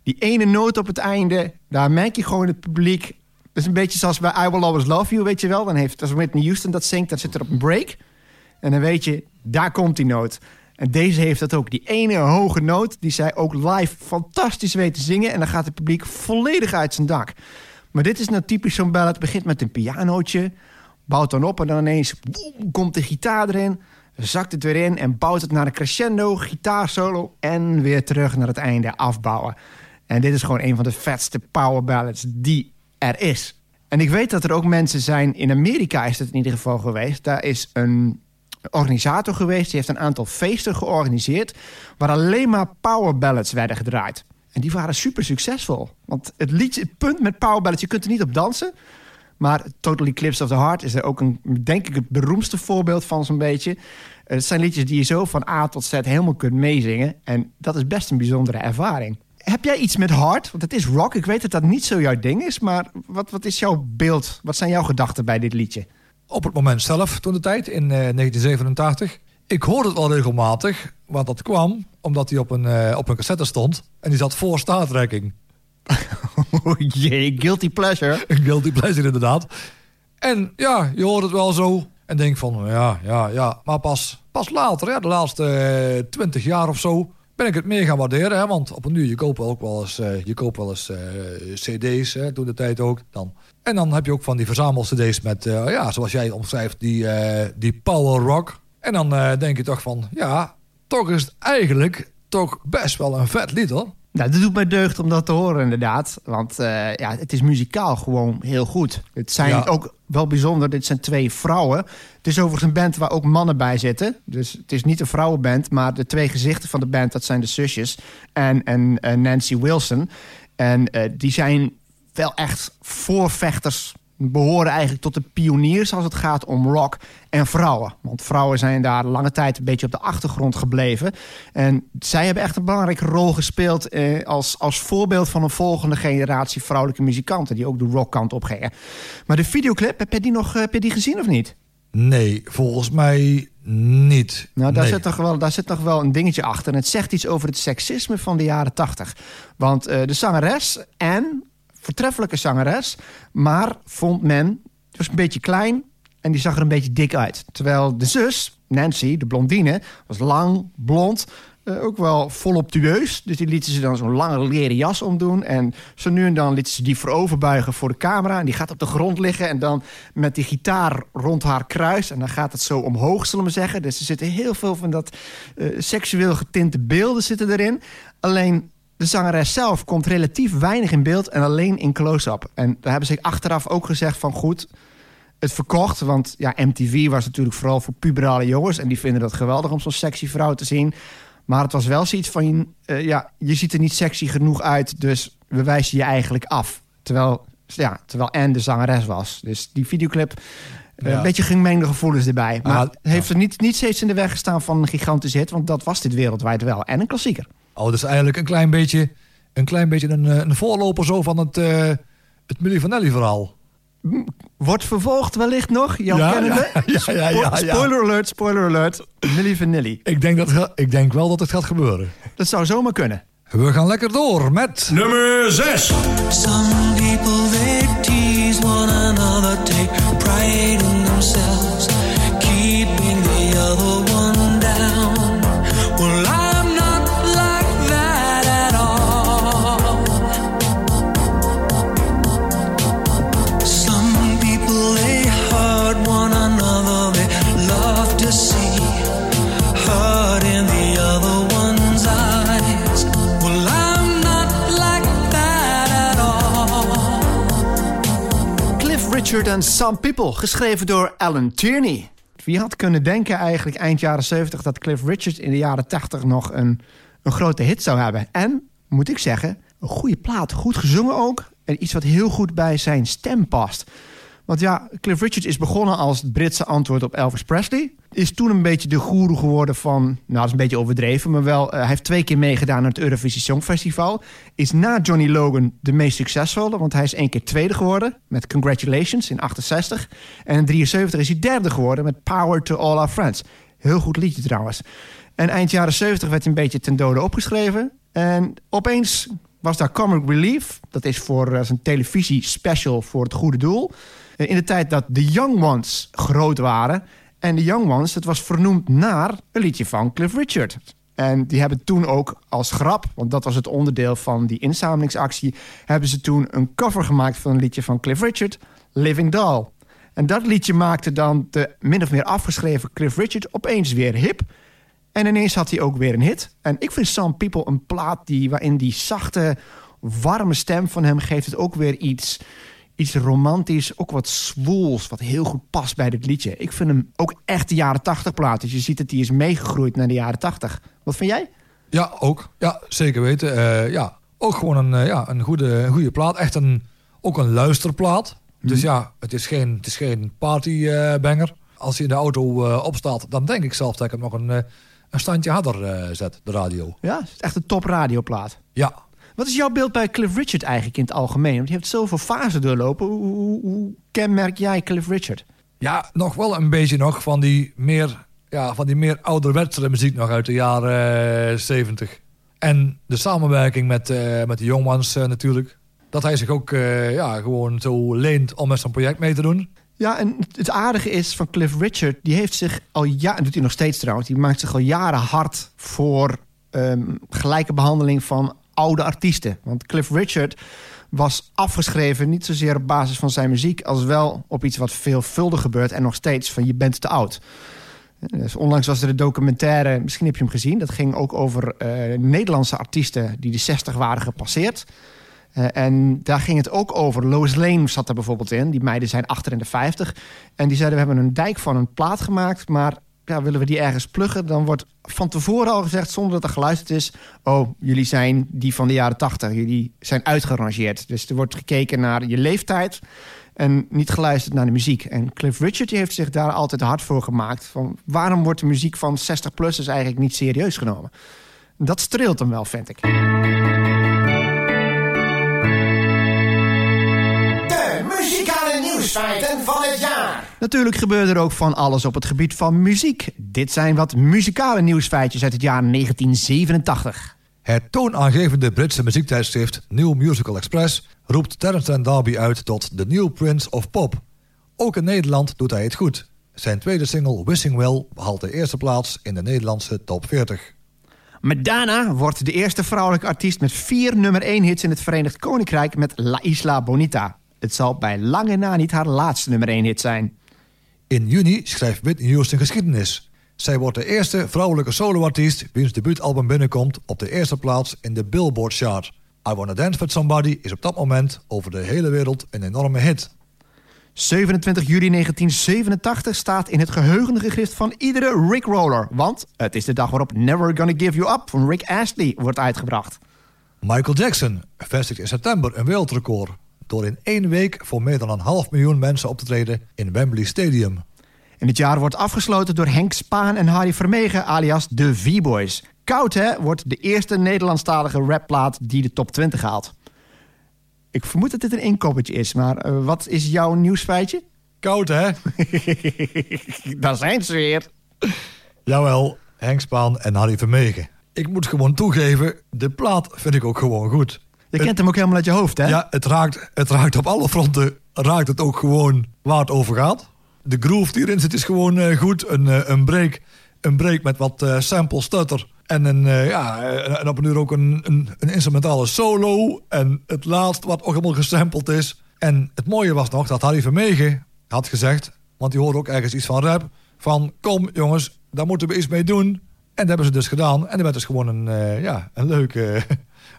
Die ene noot op het einde, daar merk je gewoon het publiek. Dat is een beetje zoals bij I Will Always Love You, weet je wel. Dan heeft, als Whitney Houston dat zingt, dan zit er op een break. En dan weet je, daar komt die noot. En deze heeft dat ook. Die ene hoge noot, die zij ook live fantastisch weet te zingen. En dan gaat het publiek volledig uit zijn dak. Maar dit is nou typisch zo'n ballad. Het begint met een pianootje, bouwt dan op... en dan ineens komt de gitaar erin, zakt het weer in... en bouwt het naar een crescendo, gitaarsolo... en weer terug naar het einde afbouwen. En dit is gewoon een van de vetste power ballads die er is. En ik weet dat er ook mensen zijn... in Amerika is het in ieder geval geweest. Daar is een organisator geweest. Die heeft een aantal feesten georganiseerd... waar alleen maar power ballads werden gedraaid. En die waren super succesvol. Want het liedje, punt met power ballads... je kunt er niet op dansen. Maar Total Eclipse of the Heart is er ook een, denk ik, het beroemdste voorbeeld van zo'n beetje. Eh, Het zijn liedjes die je zo van A tot Z helemaal kunt meezingen. En dat is best een bijzondere ervaring. Heb jij iets met hard? Want het is rock. Ik weet dat dat niet zo jouw ding is. Maar wat, wat is jouw beeld? Wat zijn jouw gedachten bij dit liedje? Op het moment zelf, toen de tijd, in eh, 1987. Ik hoorde het wel regelmatig, want dat kwam omdat hij op een, eh, op een cassette stond. En die zat voor staartrekking. Oh jee, guilty pleasure. Een guilty pleasure inderdaad. En ja, je hoort het wel zo. En denk van, ja, ja, ja. Maar pas, pas later, de laatste twintig jaar of zo... ben ik het meer gaan waarderen. Hè? Want op een uur, je koopt ook wel eens, eh, je koopt wel eens eh, cd's, hè, toen de tijd ook. Dan. En dan heb je ook van die verzamel-cd's met, eh, ja, zoals jij omschrijft, die, eh, die power rock. En dan eh, denk je toch van, ja, toch is het eigenlijk toch best wel een vet lied, hoor. Nou, dat doet mij deugd om dat te horen, inderdaad. Want ja, het is muzikaal gewoon heel goed. Het zijn Ja. ook wel bijzonder. Dit zijn twee vrouwen. Het is overigens een band waar ook mannen bij zitten. Dus het is niet een vrouwenband, maar de twee gezichten van de band... dat zijn de zusjes en, en Nancy Wilson. En die zijn wel echt voorvechters behoren eigenlijk tot de pioniers als het gaat om rock en vrouwen. Want vrouwen zijn daar lange tijd een beetje op de achtergrond gebleven. En zij hebben echt een belangrijke rol gespeeld eh, als, als voorbeeld van een volgende generatie vrouwelijke muzikanten die ook de rockkant op gingen. Maar de videoclip, heb je die nog heb je die gezien of niet? Nee, volgens mij niet. Nou, daar, Nee. zit nog wel, daar zit nog wel een dingetje achter. En het zegt iets over het seksisme van de jaren tachtig. Want eh, de zangeres, en voortreffelijke zangeres... maar vond men, was een beetje klein en die zag er een beetje dik uit. Terwijl de zus, Nancy, de blondine, was lang, blond... eh, ook wel voluptueus. Dus die lieten ze dan zo'n lange leren jas omdoen. En zo nu en dan lieten ze die vooroverbuigen voor de camera. En die gaat op de grond liggen. En dan met die gitaar rond haar kruis. En dan gaat het zo omhoog, zullen we zeggen. Dus er zitten heel veel van dat eh, seksueel getinte beelden zitten erin. Alleen de zangeres zelf komt relatief weinig in beeld. En alleen in close-up. En daar hebben ze achteraf ook gezegd van goed het verkocht. Want ja, MTV was natuurlijk vooral voor puberale jongens. En die vinden dat geweldig om zo'n sexy vrouw te zien. Maar het was wel zoiets van... eh, ja, je ziet er niet sexy genoeg uit, dus we wijzen je eigenlijk af. Terwijl, ja, terwijl Anne de zangeres was. Dus die videoclip... eh, Ja. Een beetje gemengde gevoelens erbij. Maar Ah, heeft er niet, niet steeds in de weg gestaan van een gigantische hit. Want dat was dit wereldwijd wel. En een klassieker. Oh, dus eigenlijk een klein beetje een, klein beetje een, eh, een voorloper zo van het, eh het Milli Vanelli verhaal. Wordt vervolgd wellicht nog, jouw Ja, kennende. ja, ja, ja, ja, ja. Spoiler alert, spoiler alert. Milli Vanilli. Ik denk, dat, ik denk wel dat het gaat gebeuren. Dat zou zomaar kunnen. We gaan lekker door met... Nummer 6. Some people they tease one another, take pride in themselves, Richard Some People, geschreven door Alan Tierney. Wie had kunnen denken eigenlijk eind jaren 70 dat Cliff Richard in de jaren 80 nog een, een grote hit zou hebben? En, moet ik zeggen, een goede plaat. Goed gezongen ook. En iets wat heel goed bij zijn stem past. Want ja, Cliff Richard is begonnen als het Britse antwoord op Elvis Presley. Is toen een beetje de goeroe geworden van... Nou, dat is een beetje overdreven, maar wel... eh, hij heeft twee keer meegedaan aan het Eurovisie Songfestival. Is na Johnny Logan de meest succesvolle... want hij is één keer tweede geworden met Congratulations in 68. En in 73 is hij derde geworden met Power to All Our Friends. Heel goed liedje trouwens. En eind jaren 70 werd hij een beetje ten dode opgeschreven. En opeens was daar Comic Relief. Dat is voor uh, zijn televisie-special voor het goede doel. In de tijd dat de Young Ones groot waren. En de Young Ones, dat was vernoemd naar een liedje van Cliff Richard. En die hebben toen ook als grap, want dat was het onderdeel van die inzamelingsactie... hebben ze toen een cover gemaakt van een liedje van Cliff Richard, Living Doll. En dat liedje maakte dan de min of meer afgeschreven Cliff Richard opeens weer hip... En ineens had hij ook weer een hit. En ik vind Some People een plaat die, waarin die zachte, warme stem van hem geeft het ook weer iets, iets romantisch, ook wat zwoels, wat heel goed past bij dit liedje. Ik vind hem ook echt de jaren 80 plaat. Dus je ziet dat hij is meegegroeid naar de jaren 80. Wat vind jij? Ja, ook. Ja, zeker weten. Eh, ja, ook gewoon een, eh, ja, een, goede, een goede plaat. Echt een, ook een luisterplaat. Dus ja, het is geen, het is geen partybanger. Als hij in de auto eh, opstaat, dan denk ik zelf dat ik hem nog een, een standje harder zet, de radio. Ja, het is echt een top radioplaat. Ja, Wat is jouw beeld bij Cliff Richard eigenlijk in het algemeen? Want je hebt zoveel fasen doorlopen. Hoe, hoe, hoe kenmerk jij Cliff Richard? Ja, nog wel een beetje nog van die meer, ja, van die meer ouderwetse muziek nog uit de jaren eh, 70. En de samenwerking met, eh, met de Jongmans eh, natuurlijk. Dat hij zich ook ja, gewoon zo leent om met zo'n project mee te doen. Ja, en het aardige is van Cliff Richard, die heeft zich al jaren, doet hij nog steeds trouwens, die maakt zich al jaren hard voor ehm, gelijke behandeling van oude artiesten. Want Cliff Richard was afgeschreven niet zozeer op basis van zijn muziek, als wel op iets wat veelvuldig gebeurt en nog steeds van je bent te oud. Dus onlangs was er een documentaire, misschien heb je hem gezien, dat ging ook over eh, Nederlandse artiesten die de 60 waren gepasseerd. Eh, en daar ging het ook over. Lois Lane zat er bijvoorbeeld in. Die meiden zijn achter in de 50. En die zeiden, we hebben een dijk van een plaat gemaakt... maar ja, willen we die ergens pluggen... dan wordt van tevoren al gezegd, zonder dat er geluisterd is... oh, jullie zijn die van de jaren 80. Jullie zijn uitgerangeerd. Dus er wordt gekeken naar je leeftijd... en niet geluisterd naar de muziek. En Cliff Richard heeft zich daar altijd hard voor gemaakt. Van waarom wordt de muziek van 60-plussers eigenlijk niet serieus genomen? Dat streelt hem wel, vind ik. De muzikale nieuwsfeiten van het jaar. Natuurlijk gebeurde er ook van alles op het gebied van muziek. Dit zijn wat muzikale nieuwsfeitjes uit het jaar 1987. Het toonaangevende Britse muziektijdschrift New Musical Express roept Terence D'Arby uit tot de New Prince of Pop. Ook in Nederland doet hij het goed. Zijn tweede single Wishing Well behaalt de eerste plaats in de Nederlandse top 40. Madonna wordt de eerste vrouwelijke artiest met vier nummer 1 hits in het Verenigd Koninkrijk met La Isla Bonita. Het zal bij lange na niet haar laatste nummer 1 hit zijn. In juni schrijft Whitney Houston geschiedenis. Zij wordt de eerste vrouwelijke soloartiest wiens debuutalbum binnenkomt op de eerste plaats in de Billboard chart. I Wanna Dance With Somebody is op dat moment over de hele wereld een enorme hit. 27 juli 1987 staat in het geheugengegrift van iedere Rick Roller. Want het is de dag waarop Never Gonna Give You Up van Rick Astley wordt uitgebracht. Michael Jackson vestigt in september een wereldrecord... door in één week voor meer dan een half miljoen mensen op te treden in Wembley Stadium. En het jaar wordt afgesloten door Henk Spaan en Harry Vermegen alias de V-Boys. Koud hè wordt de eerste Nederlandstalige rapplaat die de top 20 haalt. Ik vermoed dat dit een inkoppertje is, maar eh, wat is jouw nieuwsfeitje? Koud, hè? Daar zijn ze weer. Jawel, Henk Spaan en Harry Vermegen. Ik moet gewoon toegeven, de plaat vind ik ook gewoon goed. Je kent hem ook helemaal uit je hoofd, hè? Ja, het raakt, het raakt op alle fronten raakt het ook gewoon waar het over gaat. De groove die erin zit is gewoon eh, goed. Een, eh, een, break, een break met wat eh, sample stutter. En, een, ja, en- op een uur ook een, een, een instrumentale solo. En het laatst wat ook helemaal gesampled is. En het mooie was nog dat Harry Vermegen had gezegd... want die hoorde ook ergens iets van rap... van kom jongens, daar moeten we iets mee doen. En dat hebben ze dus gedaan. En dat werd dus gewoon een, ja, een, leuke,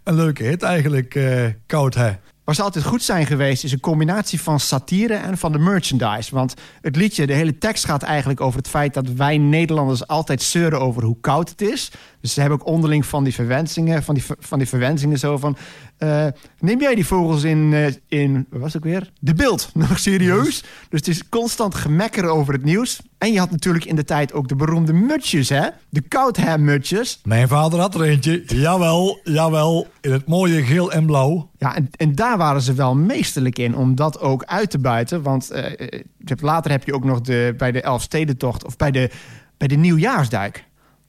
een leuke hit eigenlijk, eh, Koud Hè. Waar ze altijd goed zijn geweest is een combinatie van satire en van de merchandise. Want het liedje, de hele tekst gaat eigenlijk over het feit dat wij Nederlanders altijd zeuren over hoe koud het is. Dus ze hebben ook onderling van die verwensingen, van die, van die verwensingen zo van... eh, neem jij die vogels in, eh, in, wat was het weer? De beeld, nog serieus? Dus het is constant gemekker over het nieuws. En je had natuurlijk in de tijd ook de beroemde mutjes, hè? De koudhaarmutjes. Mijn vader had er eentje. Jawel, jawel. In het mooie geel en blauw. Ja, en, en daar waren ze wel meesterlijk in om dat ook uit te buiten. Want eh, later heb je ook nog de, bij de Elfstedentocht of bij de, bij de Nieuwjaarsduik.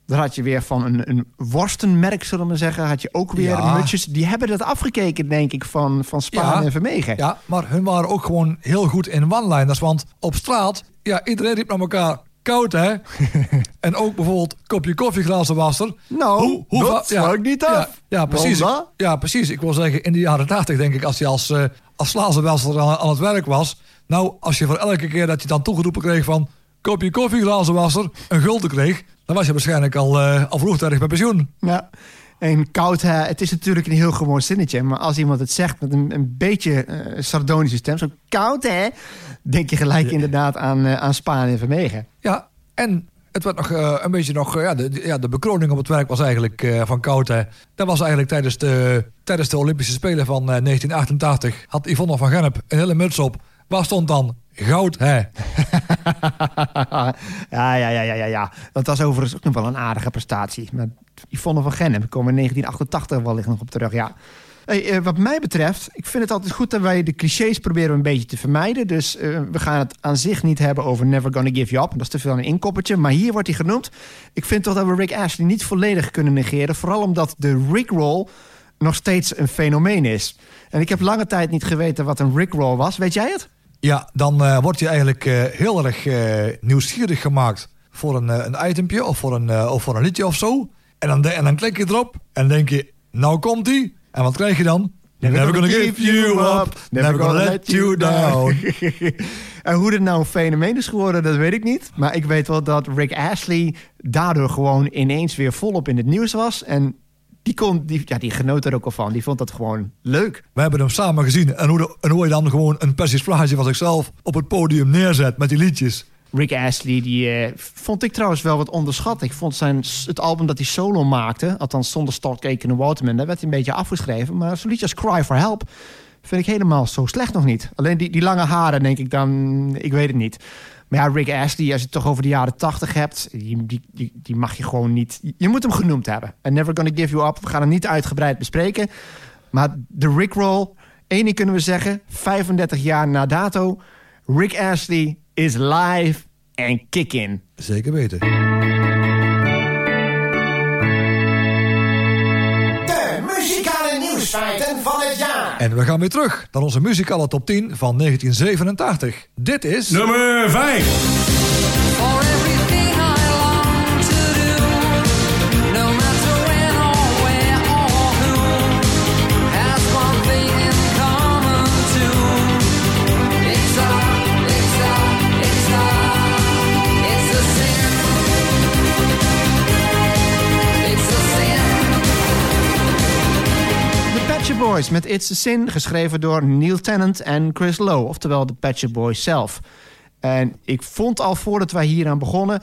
Daar had je weer van een, een worstenmerk, zullen we maar zeggen, had je ook weer Ja. mutjes. Die hebben dat afgekeken, denk ik, van, van Spaan Ja. en Vermegen. Ja, maar hun waren ook gewoon heel goed in one-liners. Want op straat, ja, iedereen riep naar elkaar... Koud, hè? en ook bijvoorbeeld kopje koffie, glazen wasser. Nou, dat va- sluit niet af. Ja, ja, precies. Dat? Ja, precies. Ik wil zeggen, in de jaren 80 denk ik, als je als, eh als glazenwasser aan, aan het werk was... Nou, als je voor elke keer dat je dan toegeroepen kreeg van... kopje koffie, glazenwasser, een gulden kreeg... dan was je waarschijnlijk al, eh al vroegtijdig bij pensioen. Ja. En koud, hè, het is natuurlijk een heel gewoon zinnetje. Maar als iemand het zegt met een, een beetje eh, sardonische stem, zo koud hè, denk je gelijk inderdaad aan, eh, aan Spaan en Vermegen. Ja, en het werd nog een beetje nog... ja, de, ja, de bekroning op het werk was eigenlijk van koud, hè. Dat was eigenlijk tijdens de, tijdens de Olympische Spelen van eh, 1988... had Yvonne van Gennep een hele muts op. Waar stond dan? Goud, hè? ja, ja, ja, ja, ja. Dat was overigens ook nog wel een aardige prestatie. Maar Yvonne van Gennep, we komen in 1988 wellicht nog op terug, ja. Hey, eh, wat mij betreft, ik vind het altijd goed dat wij de clichés proberen een beetje te vermijden. Dus eh, we gaan het aan zich niet hebben over Never Gonna Give You Up. Dat is te veel een inkoppertje. Maar hier wordt hij genoemd. Ik vind toch dat we Rick Ashley niet volledig kunnen negeren. Vooral omdat de Rickroll nog steeds een fenomeen is. En ik heb lange tijd niet geweten wat een Rickroll was. Weet jij het? Ja, dan eh, word je eigenlijk eh, heel erg eh, nieuwsgierig gemaakt... voor een, een itempje of voor een, of voor een liedje of zo. En dan, en dan klik je erop en denk je... nou komt-ie. En wat krijg je dan? Never gonna give you up. Never gonna let you down. en hoe dit nou een fenomeen is geworden, dat weet ik niet. Maar ik weet wel dat Rick Ashley daardoor gewoon ineens weer volop in het nieuws was. En die, kon, die, ja, die genoot er ook al van. Die vond dat gewoon leuk. We hebben hem samen gezien. En hoe, de- en hoe hij dan gewoon een persiflage van zichzelf op het podium neerzet met die liedjes. Rick Astley, die eh, vond ik trouwens wel wat onderschat. Ik vond zijn, het album dat hij solo maakte, althans zonder Aitken en Waterman, daar werd hij een beetje afgeschreven. Maar zo'n liedje als Cry for Help vind ik helemaal zo slecht nog niet. Alleen die, die lange haren, denk ik dan, ik weet het niet. Maar ja, Rick Astley, als je het toch over de jaren tachtig hebt, die, die, die, mag je gewoon niet... Je moet hem genoemd hebben. And Never Gonna Give You Up, we gaan hem niet uitgebreid bespreken. Maar de Rickroll, één ding kunnen we zeggen, 35 jaar na dato... Rick Astley is live en kick-in. Zeker weten. De muzikale nieuwsfeiten van het jaar. En we gaan weer terug naar onze muzikale top 10 van 1987. Dit is... Nummer 5. Boys met It's a Sin, geschreven door Neil Tennant en Chris Lowe, oftewel de Pet Boys zelf. En ik vond al voordat wij hier aan begonnen,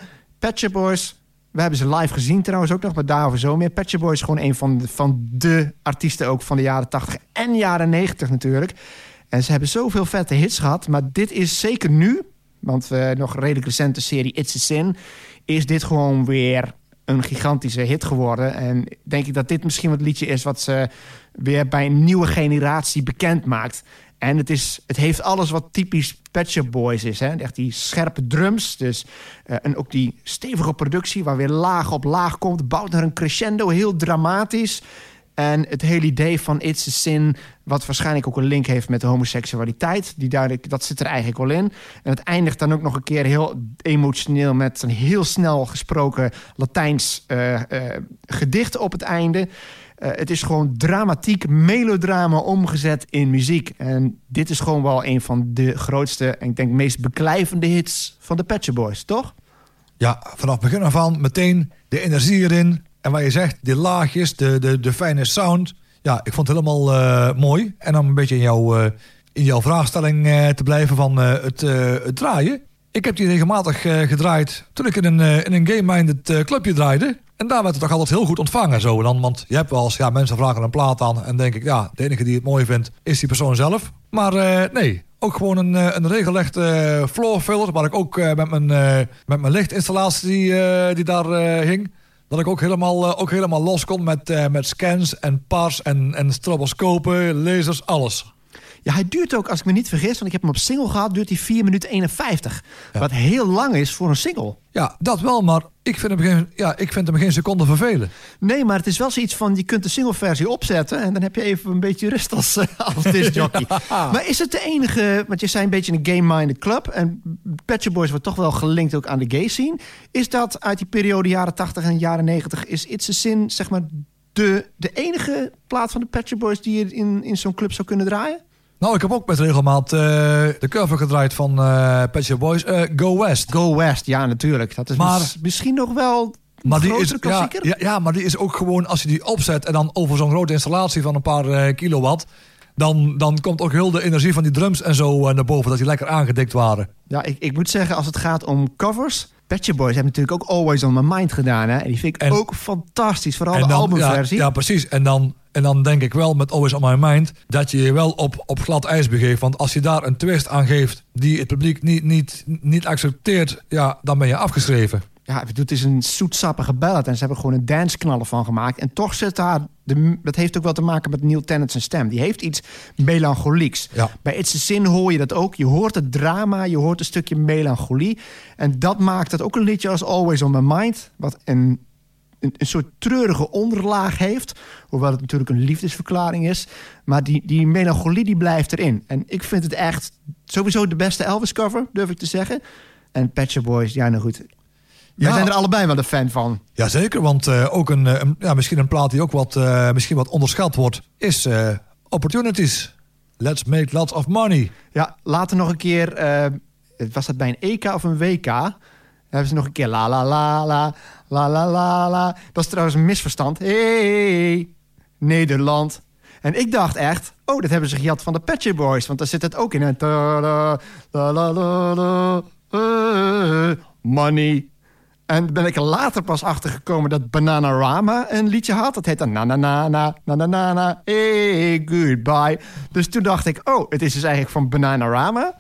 Shop Boys, we hebben ze live gezien trouwens ook nog, maar daarover zo meer. Pet Shop Boys is gewoon een van de, van de artiesten ook van de jaren 80 en jaren 90 natuurlijk. En ze hebben zoveel vette hits gehad, maar dit is zeker nu, want we nog redelijk recente serie It's a Sin, is dit gewoon weer een gigantische hit geworden. En denk ik dat dit misschien wat liedje is wat ze weer bij een nieuwe generatie bekend maakt. En het, is, het heeft alles wat typisch Pet Shop Boys is. Hè? Echt die scherpe drums. Dus, eh, en ook die stevige productie waar weer laag op laag komt. Bouwt naar een crescendo, heel dramatisch. En het hele idee van It's a Sin... wat waarschijnlijk ook een link heeft met de homoseksualiteit... Die duidelijk, dat zit er eigenlijk wel in. En het eindigt dan ook nog een keer heel emotioneel... met een heel snel gesproken Latijns eh, eh, gedicht op het einde... Eh, het is gewoon dramatiek, melodrama omgezet in muziek. En dit is gewoon wel een van de grootste en ik denk meest beklijvende hits van de Shop Boys, toch? Ja, vanaf begin af aan meteen de energie erin. En waar je zegt, die laagjes, de, de, de fijne sound. ja, ik vond het helemaal eh, mooi. En om een beetje in, jouw eh, in jouw vraagstelling te blijven van het, het draaien. Ik heb die regelmatig gedraaid toen ik in een, in een game-minded eh, clubje draaide. En daar werd het toch altijd heel goed ontvangen. Zo. Dan, want je hebt wel eens, ja, mensen vragen een plaat aan. En denk ik, ja, de enige die het mooi vindt, is die persoon zelf. Maar eh, nee, ook gewoon een, eh, een regelrechte eh, floor. Waar ik ook met, mijn, met mijn lichtinstallatie die daar hing. Dat ik ook helemaal, ook helemaal los kon met, met scans en pars en, en stroboscopen, lasers, alles. Ja, hij duurt ook, als ik me niet vergis, want ik heb hem op single gehad, duurt hij 4 minuten 51. Wat heel lang is voor een single. Ja, dat wel, maar ik vind hem geen, ja, ik vind hem geen seconde vervelen. Nee, maar het is wel zoiets van, je kunt de single-versie opzetten... en dan heb je even een beetje rust als, eh, als discjockey. Maar is het de enige, want je zei een beetje een game-minded club... en Shop Boys wordt toch wel gelinkt ook aan de gay scene. Is dat uit die periode jaren 80 en jaren 90... is It's a Sin, zeg maar, de, de enige plaat van de Shop Boys... die je in, in zo'n club zou kunnen draaien? Nou, ik heb ook met regelmaat eh, de cover gedraaid van eh Pet Shop Boys, eh, Go West. Go West, ja, natuurlijk. Dat is Maar- mis- misschien nog wel Maar die, is, ja, klassieker. ja, ja, maar die is ook gewoon, als je die opzet en dan over zo'n grote installatie van een paar kilowatt, dan, dan komt ook heel de energie van die drums en zo naar boven, dat die lekker aangedikt waren. Ja, ik, ik moet zeggen, als het gaat om covers... Shop Boys hebben natuurlijk ook Always On My Mind gedaan. Hè? En die vind ik En- ook fantastisch. Vooral de dan, albumversie. Ja, ja, precies. En dan, en dan denk ik wel met Always On My Mind dat je je wel op, op glad ijs begeeft. Want als je daar een twist aan geeft die het publiek niet, niet, niet accepteert, ja, dan ben je afgeschreven. Ja, het is een zoetsappige ballad. En ze hebben gewoon een dansknaller van gemaakt. En toch zit daar... De, dat heeft ook wel te maken met Neil Tennant zijn stem. Die heeft iets melancholieks. Ja. Bij It's a Sin hoor je dat ook. Je hoort het drama, je hoort een stukje melancholie. En dat maakt het ook een liedje als Always On My Mind. Wat een, een, een soort treurige onderlaag heeft. Hoewel het natuurlijk een liefdesverklaring is. Maar die, die melancholie die blijft erin. En ik vind het echt sowieso de beste Elvis cover, durf ik te zeggen. En Pet Shop Boys, ja nou goed... Wij Ja. zijn er allebei wel een fan van. Jazeker, want eh, ook een, eh, een- ja, misschien een plaat die ook wat, eh, misschien wat onderschat wordt, is Opportunities. Let's make lots of money. Ja, later nog een keer... was dat bij een EK of een WK? Dan hebben ze nog een keer la la la la la la la la. Dat is trouwens een misverstand. Hey, Nederland. En ik dacht echt, oh, dat hebben ze gejat van de Shop Boys. Want daar zit het ook in. la, eh, money. En ben ik er later pas achter gekomen dat Bananarama een liedje had. Dat heet dan na na na na na na na na hey goodbye. Dus toen dacht ik, oh, het is dus eigenlijk van Bananarama.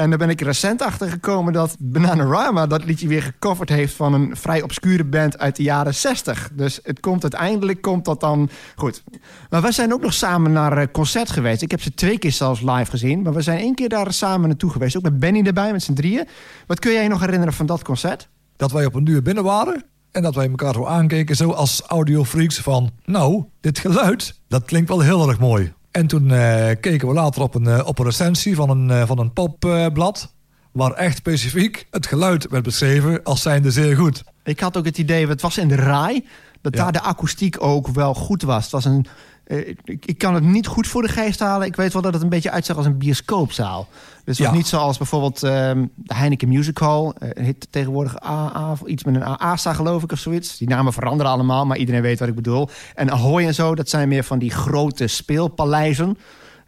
En daar ben ik recent achter gekomen dat Bananarama dat liedje weer gecoverd heeft van een vrij obscure band uit de jaren 60. Dus het komt uiteindelijk komt dat dan goed. Maar we zijn ook nog samen naar een concert geweest. Ik heb ze twee keer zelfs live gezien, maar we zijn één keer daar samen naartoe geweest. Ook met Benny erbij met z'n drieën. Wat kun jij je nog herinneren van dat concert? Dat wij op een duur binnen waren en dat wij elkaar zo aankeken, zo als audiofreaks van... Nou, dit geluid, dat klinkt wel heel erg mooi. En toen eh, keken we later op een, eh, op een recensie van een, eh, van een popblad... waar echt specifiek het geluid werd beschreven als zijnde zeer goed. Ik had ook het idee, het was in de RAI, dat Ja. daar de akoestiek ook wel goed was. Het was een, eh, ik, ik kan het niet goed voor de geest halen. Ik weet wel dat het een beetje uitzag als een bioscoopzaal. Dus het was Ja. niet zoals bijvoorbeeld ehm, de Heineken Music Hall. eh, heet tegenwoordig AA, of iets met een ASA geloof ik of zoiets. Die namen veranderen allemaal, maar iedereen weet wat ik bedoel. En Ahoy en zo, dat zijn meer van die grote speelpaleizen.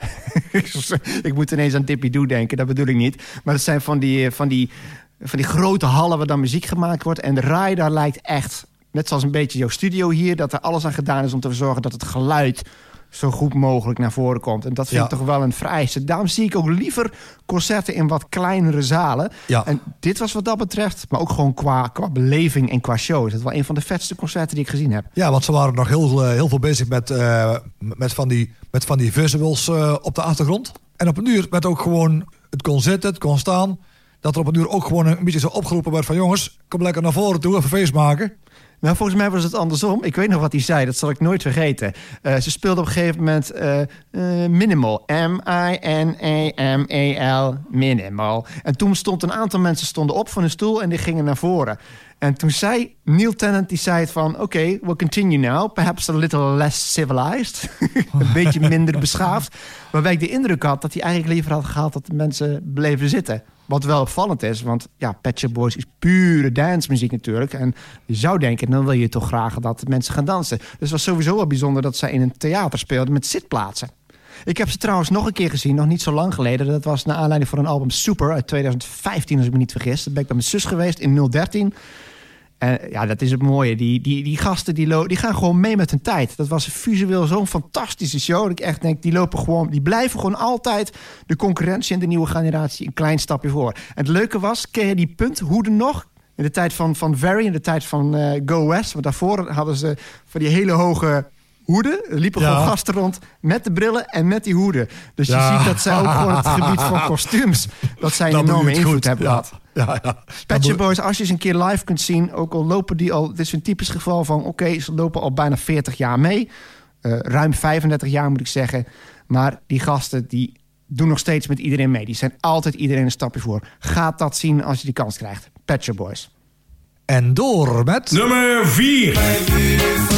ik moet ineens aan Tippy Doe denken, dat bedoel ik niet. Maar het zijn van die, van die, van die grote hallen waar dan muziek gemaakt wordt. En de RAI daar lijkt echt, net zoals een beetje jouw studio hier... dat er alles aan gedaan is om te zorgen dat het geluid zo goed mogelijk naar voren komt. En dat vind Ja. ik toch wel een vereiste. Daarom zie ik ook liever concerten in wat kleinere zalen. Ja. En dit was wat dat betreft, maar ook gewoon qua, qua beleving en qua show... is het wel een van de vetste concerten die ik gezien heb. Ja, want ze waren nog heel, eh, heel veel bezig met, eh, met, van die, met van die visuals eh, op de achtergrond. En op een uur werd ook gewoon, het kon zitten, het kon staan. Dat er op een uur ook gewoon een beetje zo opgeroepen werd van... jongens, kom lekker naar voren toe, even feest maken. Nou, volgens mij was het andersom. Ik weet nog wat hij zei, dat zal ik nooit vergeten. Eh, ze speelde op een gegeven moment eh, eh, Minimal. M-I-N-A-M-A-L. Minimal. En toen stond een aantal mensen stonden op van hun stoel en die gingen naar voren. En toen zei Neil Tennant, die zei van... oké, we'll continue now. Perhaps a little less civilized. een beetje minder beschaafd. Waarbij ik de indruk had dat hij eigenlijk liever had gehad... dat de mensen bleven zitten. Wat wel opvallend is, want ja, Pet Shop Boys is pure dancemuziek natuurlijk. En je zou denken, dan wil je toch graag dat mensen gaan dansen. Dus het was sowieso wel bijzonder dat zij in een theater speelden met zitplaatsen. Ik heb ze trouwens nog een keer gezien, nog niet zo lang geleden. Dat was naar aanleiding van een album Super uit 2015, als ik me niet vergis. Dat ben ik bij mijn zus geweest in 013. En ja, dat is het mooie. Die, die, die gasten die, die gaan gewoon mee met hun tijd. Dat was visueel zo'n fantastische show. Dat ik echt denk, die lopen gewoon, die blijven gewoon altijd de concurrentie en de nieuwe generatie een klein stapje voor. En het leuke was, ken je die punthoeden nog? In de tijd van, van Very, in de tijd van eh, Go West. Want daarvoor hadden ze van die hele hoge hoeden. Er liepen Ja. gewoon gasten rond met de brillen en met die hoeden. Dus je ziet dat zij ook gewoon het gebied van kostuums... dat zij een je enorme invloed goed. hebben gehad. Ja, ja. Shop doe- Boys, als je ze een keer live kunt zien... ook al lopen die al... Dit is een typisch geval van... oké, ze lopen al bijna 40 jaar mee. Eh, ruim 35 jaar moet ik zeggen. Maar die gasten die doen nog steeds met iedereen mee. Die zijn altijd iedereen een stapje voor. Gaat dat zien als je die kans krijgt. Shop Boys. En door met... Nummer 4.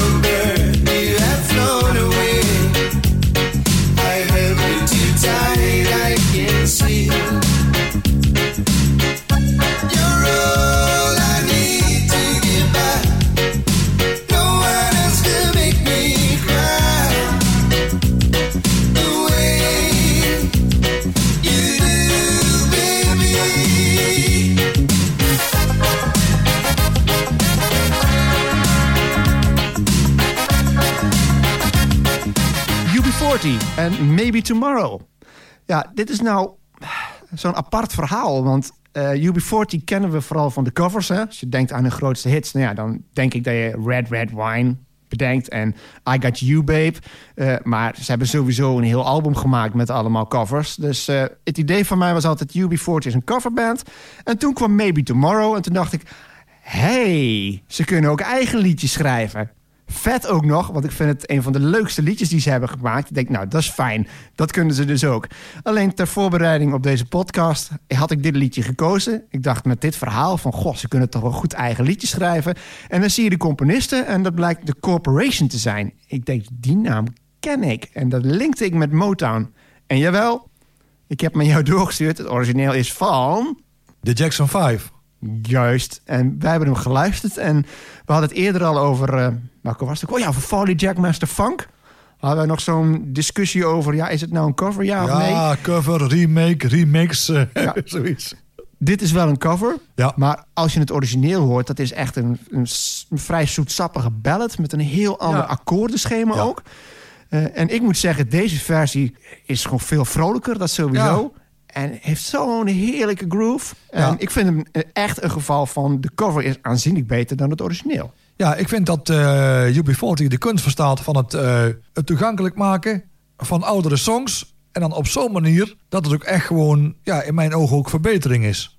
En Maybe Tomorrow. Ja, dit is nou zo'n apart verhaal. Want eh, UB40 kennen we vooral van de covers. Hè? Als je denkt aan hun grootste hits, nou ja, dan denk ik dat je Red Red Wine bedenkt en I Got You Babe. Eh, maar ze hebben sowieso een heel album gemaakt met allemaal covers. Dus eh, het idee van mij was altijd UB40 is een coverband. En toen kwam Maybe Tomorrow en toen dacht ik... hey, ze kunnen ook eigen liedjes schrijven. Vet ook nog, want ik vind het een van de leukste liedjes die ze hebben gemaakt. Ik denk, nou, dat is fijn. Dat kunnen ze dus ook. Alleen ter voorbereiding op deze podcast had ik dit liedje gekozen. Ik dacht met dit verhaal van, goh, ze kunnen toch wel goed eigen liedjes schrijven. En dan zie je de componisten en dat blijkt de Corporation te zijn. Ik denk, die naam ken ik. En dat linkte ik met Motown. En jawel, ik heb me jou doorgestuurd. Het origineel is van... De Jackson 5. Juist. En wij hebben hem geluisterd. En we hadden het eerder al over... eh welke was het? Oh ja, over Folly Jackmaster Funk. Hadden wij nog zo'n discussie over... Ja, is het nou een cover, ja, of nee? Ja, cover, remake, remix, eh, Ja. zoiets. Dit is wel een cover. Ja. Maar als je het origineel hoort... dat is echt een, een, een vrij zoetsappige ballad... met een heel ander akkoordenschema ook. Eh, en ik moet zeggen, deze versie is gewoon veel vrolijker. Dat sowieso. En heeft zo'n heerlijke groove. En ik vind hem eh, echt een geval van... de cover is aanzienlijk beter dan het origineel. Ja, ik vind dat eh UB40 de kunst verstaat van het, eh, het toegankelijk maken van oudere songs. En dan op zo'n manier dat het ook echt gewoon, ja, in mijn ogen ook verbetering is.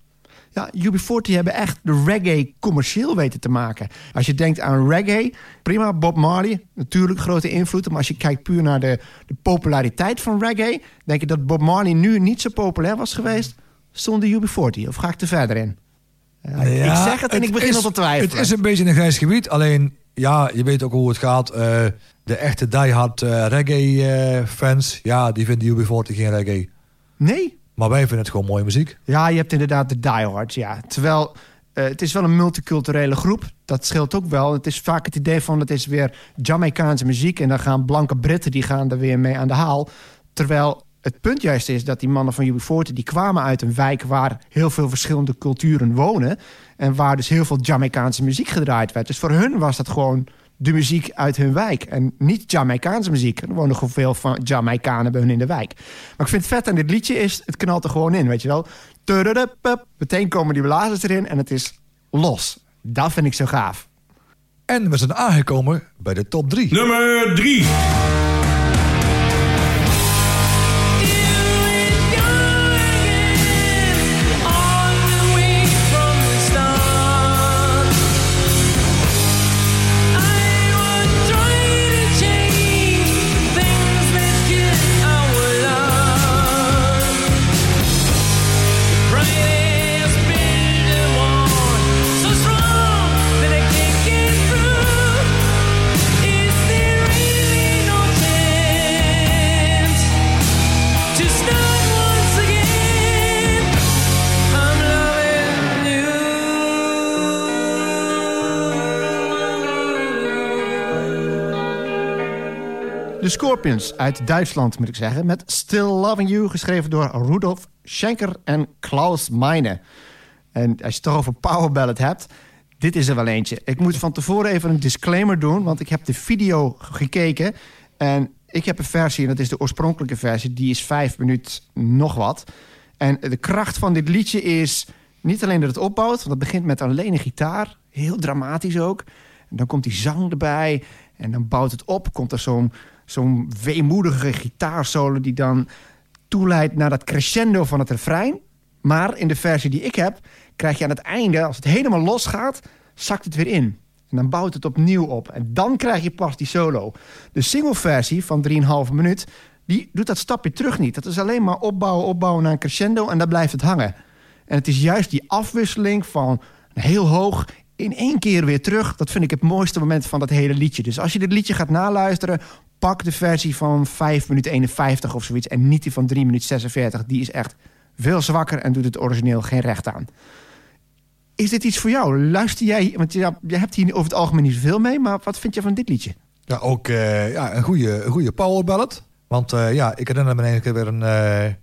Ja, UB40 hebben echt de reggae commercieel weten te maken. Als je denkt aan reggae, prima, Bob Marley, natuurlijk grote invloed. Maar als je kijkt puur naar de, de populariteit van reggae... denk je dat Bob Marley nu niet zo populair was geweest zonder UB40. Of ga ik er verder in? Ja, ik zeg het en ik begin is, al te twijfelen. Het is een beetje een grijs gebied, alleen ja, je weet ook hoe het gaat. Eh, de echte diehard eh reggae-fans, ja, die vinden UB40 geen reggae. Nee? Maar wij vinden het gewoon mooie muziek. Ja, je hebt inderdaad de diehards, ja. Terwijl eh, het is wel een multiculturele groep. Dat scheelt ook wel. Het is vaak het idee van het is weer Jamaicaanse muziek... en dan gaan blanke Britten die gaan er weer mee aan de haal. Terwijl het punt juist is dat die mannen van UB40... die kwamen uit een wijk waar heel veel verschillende culturen wonen... en waar dus heel veel Jamaicaanse muziek gedraaid werd. Dus voor hun was dat gewoon de muziek uit hun wijk. En niet Jamaicaanse muziek. Er wonen gewoon veel van Jamaicanen bij hun in de wijk. Maar ik vind het vet aan dit liedje is... het knalt er gewoon in, weet je wel. Meteen komen die blazers erin en het is los. Dat vind ik zo gaaf. En we zijn aangekomen bij de top 3. Nummer 3. Uit Duitsland, moet ik zeggen. Met Still Loving You, geschreven door Rudolf Schenker en Klaus Meine. En als je het toch over Power Ballad hebt... dit is er wel eentje. Ik moet van tevoren even een disclaimer doen... want ik heb de video gekeken... en ik heb een versie, en dat is de oorspronkelijke versie... die is vijf minuten nog wat. En de kracht van dit liedje is niet alleen dat het opbouwt... want het begint met alleen een gitaar, heel dramatisch ook... En dan komt die zang erbij en dan bouwt het op. Komt er zo'n zo'n weemoedige gitaarsolo die dan toeleidt naar dat crescendo van het refrein. Maar in de versie die ik heb, krijg je aan het einde, als het helemaal losgaat, zakt het weer in. En dan bouwt het opnieuw op. En dan krijg je pas die solo. De singleversie van 3,5 minuut, die doet dat stapje terug niet. Dat is alleen maar opbouwen, opbouwen naar een crescendo en daar blijft het hangen. En het is juist die afwisseling van heel hoog in één keer weer terug. Dat vind ik het mooiste moment van dat hele liedje. Dus als je dit liedje gaat naluisteren, pak de versie van 5 minuten 51 of zoiets. En niet die van 3 minuten 46. Die is echt veel zwakker en doet het origineel geen recht aan. Is dit iets voor jou? Luister jij, want ja, je hebt hier over het algemeen niet zoveel mee, maar wat vind je van dit liedje? Ja, ook eh, ja, een goede, een goede power ballad. Want eh, ja, ik herinner me keer weer een, eh,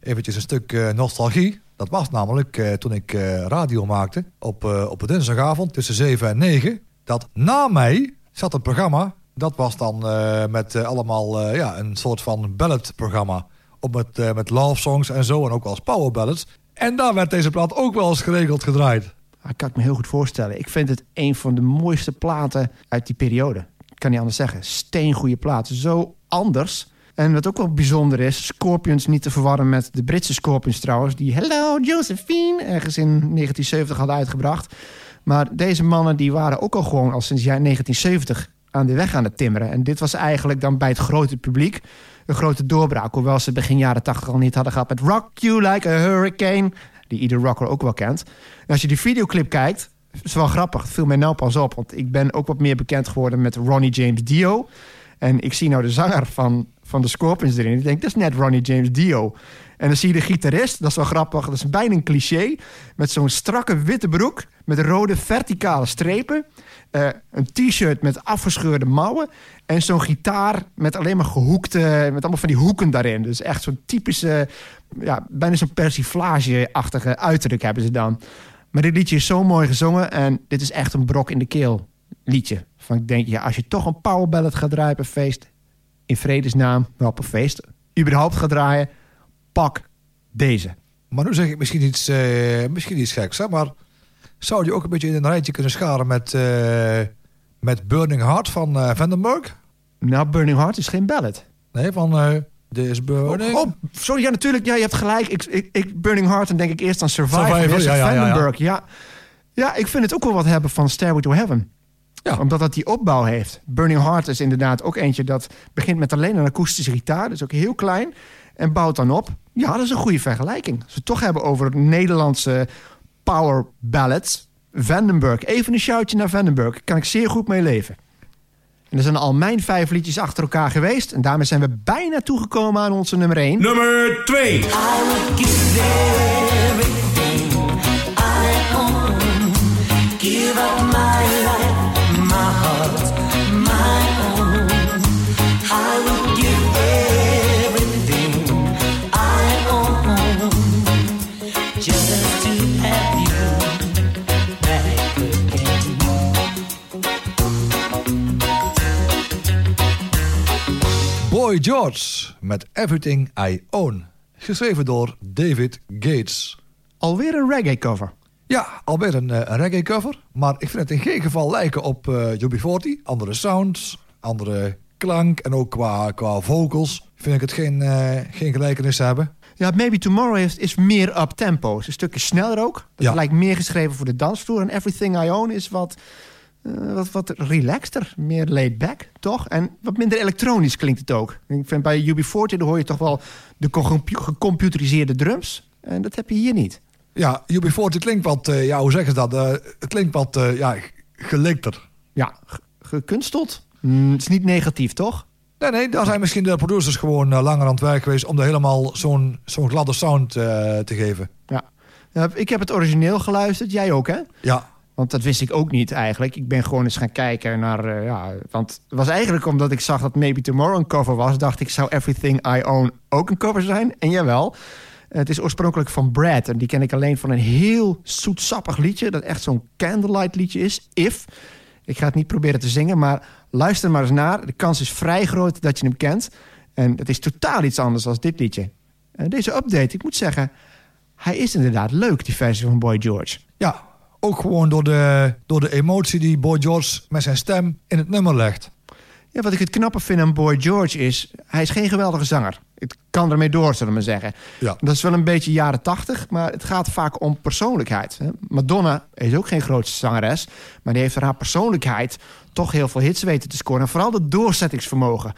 eventjes een stuk nostalgie. Dat was namelijk toen ik radio maakte op, op een dinsdagavond tussen 7 en 9. Dat na mij zat een programma. Dat was dan eh, met eh, allemaal eh, ja, een soort van balladprogramma. Op met, met love songs en zo en ook wel als power ballads. En daar werd deze plaat ook wel eens geregeld gedraaid. Ah, kan ik me heel goed voorstellen. Ik vind het een van de mooiste platen uit die periode. Ik kan niet anders zeggen. Steengoede platen. Zo anders. En wat ook wel bijzonder is, Scorpions niet te verwarren met de Britse Scorpions trouwens, die Hello Josephine ergens in 1970 hadden uitgebracht. Maar deze mannen die waren ook al gewoon al sinds jaar 1970 aan de weg aan het timmeren. En dit was eigenlijk dan bij het grote publiek een grote doorbraak. Hoewel ze begin jaren 80 al niet hadden gehad met Rock You Like a Hurricane, die ieder rocker ook wel kent. En als je die videoclip kijkt, is wel grappig. Het viel mij nou pas op, want ik ben ook wat meer bekend geworden met Ronnie James Dio. En ik zie nou de zanger van, van de Scorpions erin. Ik denk, dat is net Ronnie James Dio. En dan zie je de gitarist, dat is wel grappig. Dat is bijna een cliché. Met zo'n strakke witte broek. Met rode verticale strepen. eh, een t-shirt met afgescheurde mouwen. En zo'n gitaar met alleen maar gehoekte... Met allemaal van die hoeken daarin. Dus echt zo'n typische... Ja, bijna zo'n persiflage-achtige uiterlijk hebben ze dan. Maar dit liedje is zo mooi gezongen. En dit is echt een brok in de keel liedje. Van ik denk, ja, als je toch een powerballad gaat draaien feest... in vredesnaam, op een feest... überhaupt gaat draaien, pak deze. Maar nu zeg ik misschien iets, eh, misschien iets geks, hè? maar zou je ook een beetje in een rijtje kunnen scharen met, eh, met Burning Heart van eh Vandenberg? Nou, Burning Heart is geen ballad. Nee, van This Burning. Oh, sorry, ja, natuurlijk. Ja, je hebt gelijk. Ik, ik, ik, Burning Heart, dan denk ik eerst aan Survivor. Survivor, ja, ja, ja, ja. Ja, ik vind het ook wel wat hebben van Stairway to Heaven. Ja. Omdat dat die opbouw heeft. Burning Heart is inderdaad ook eentje dat begint met alleen een akoestische gitaar. Dus ook heel klein. En bouwt dan op. Ja, dat is een goede vergelijking. Als we het toch hebben over Nederlandse power ballads. Vandenberg. Even een shoutje naar Vandenberg. Daar kan ik zeer goed mee leven. En er zijn al mijn vijf liedjes achter elkaar geweest. En daarmee zijn we bijna toegekomen aan onze nummer 1. Nummer 2. Boy George met Everything I Own. Geschreven door David Gates. Alweer een reggae cover. Ja, alweer een, eh, een reggae cover. Maar ik vind het in geen geval lijken op eh UB40. Andere sounds, andere klank en ook qua, qua vocals vind ik het geen, eh, geen gelijkenis hebben. Ja, Maybe Tomorrow heeft, is meer up-tempo. Is een stukje sneller ook. Dat Ja. lijkt meer geschreven voor de dansvloer. En Everything I Own is wat, eh, wat, wat relaxter. Meer laid back, toch? En wat minder elektronisch klinkt het ook. Ik vind bij UB40 dan hoor je toch wel de gecompu- gecomputeriseerde drums. En dat heb je hier niet. Ja, UB40 klinkt wat, eh, ja, hoe zeggen ze dat? Eh, het klinkt wat, ja, gelikter. Ja, ge- gekunsteld. Mm, het is niet negatief, toch? Nee, nee, daar zijn misschien de producers gewoon langer aan het werk geweest... om er helemaal zo'n zo'n gladde sound te geven. Ja, Ik heb het origineel geluisterd. Jij ook, hè? Ja, Want dat wist ik ook niet eigenlijk. Ik ben gewoon eens gaan kijken naar... eh, ja, want het was eigenlijk omdat ik zag dat Maybe Tomorrow een cover was... dacht ik, zou Everything I Own ook een cover zijn? En jawel. Het is oorspronkelijk van Brad. En die ken ik alleen van een heel zoetsappig liedje... dat echt zo'n candlelight liedje is. If. Ik ga het niet proberen te zingen, maar luister maar eens naar. De kans is vrij groot dat je hem kent. En het is totaal iets anders dan dit liedje. En deze update, ik moet zeggen... hij is inderdaad leuk, die versie van Boy George. Ja, ook gewoon door de, door de emotie die Boy George met zijn stem in het nummer legt. Ja, wat ik het knappe vind aan Boy George is... hij is geen geweldige zanger. Het kan ermee door, zullen we maar zeggen. Ja. Dat is wel een beetje jaren tachtig, maar het gaat vaak om persoonlijkheid. Madonna is ook geen grootste zangeres... maar die heeft door haar persoonlijkheid toch heel veel hits weten te scoren. En vooral het doorzettingsvermogen.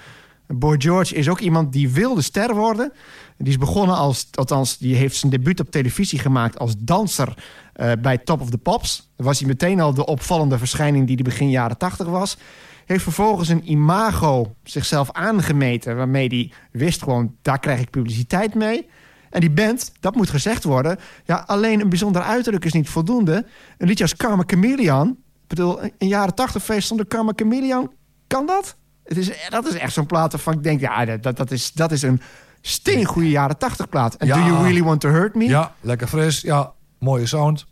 Boy George is ook iemand die wilde ster worden. Die is begonnen als, althans, die heeft zijn debuut op televisie gemaakt als danser eh, bij Top of the Pops. Dan was hij meteen al de opvallende verschijning die hij begin jaren tachtig was. Heeft vervolgens een imago zichzelf aangemeten, waarmee hij wist gewoon, daar krijg ik publiciteit mee. En die band, dat moet gezegd worden, ja, alleen een bijzonder uiterlijk is niet voldoende. Een liedje als Karma Chameleon, bedoel, een jaren tachtig feest zonder Karma Chameleon, kan dat? Het is, dat is echt zo'n plaat waarvan ik denk, ja, dat, dat, is, dat is een steengoede jaren tachtig plaat. En Ja. Do You Really Want To Hurt Me? Ja, lekker fris. Ja, mooie sound.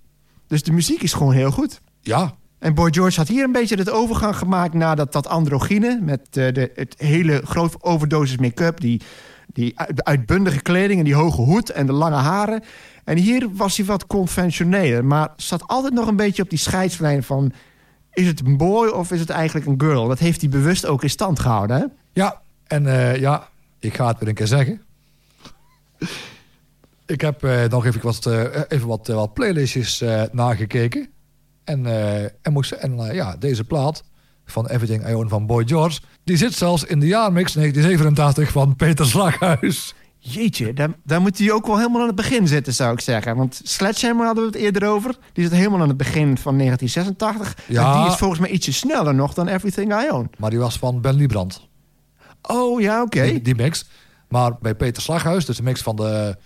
Dus de muziek is gewoon heel goed. Ja, En Boy George had hier een beetje het overgang gemaakt naar dat, dat androgyne. Met eh, de, het hele groot overdosis make-up. Die, die uit- uitbundige kleding en die hoge hoed en de lange haren. En hier was hij wat conventioneler. Maar zat altijd nog een beetje op die scheidslijn van... is het een boy of is het eigenlijk een girl? Dat heeft hij bewust ook in stand gehouden. Hè? ja. En eh, ja, ik ga het weer een keer zeggen. Ik heb eh, nog even wat, eh, even wat, eh, wat playlistjes nagekeken. En, en, moest, en ja, deze plaat van Everything I Own van Boy George... die zit zelfs in de jaarmix 1987 van Peter Slaghuis. Jeetje, daar, daar moet hij ook wel helemaal aan het begin zitten, zou ik zeggen. Want Sledgehammer hadden we het eerder over. Die zit helemaal aan het begin van 1986. Ja. En die is volgens mij ietsje sneller nog dan Everything I Own. Maar die was van Ben Liebrand. Oh ja, oké. die, die mix. Maar bij Peter Slaghuis, dus de mix van de,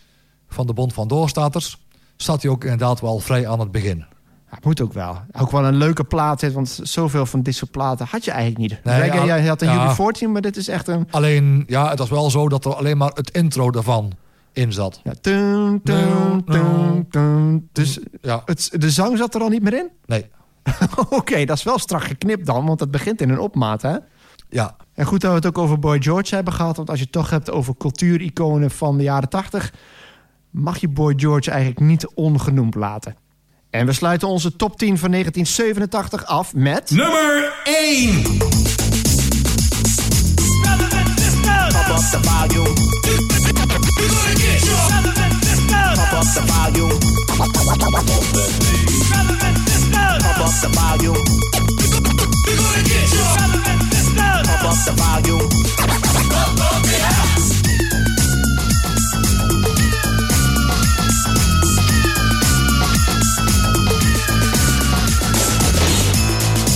van de Bond van Doorstaters... staat hij ook inderdaad wel vrij aan het begin. Ja, het moet ook wel. Ook wel een leuke plaat, want zoveel van dit soort platen had je eigenlijk niet. Nee, ja, jij had een ja. UB40, maar dit is echt een... Alleen, ja, het was wel zo dat er alleen maar het intro daarvan in zat. Ja, tun, tun, tun. Dus Ja, het, de zang zat er al niet meer in? nee. Oké, dat is wel strak geknipt dan, want het begint in een opmaat, hè? Ja, En goed dat we het ook over Boy George hebben gehad. Want als je het toch hebt over cultuuriconen van de jaren 80... mag je Boy George eigenlijk niet ongenoemd laten. En we sluiten onze top 10 van 1987 af met... Nummer 1. Pump up the volume. Pump up the volume.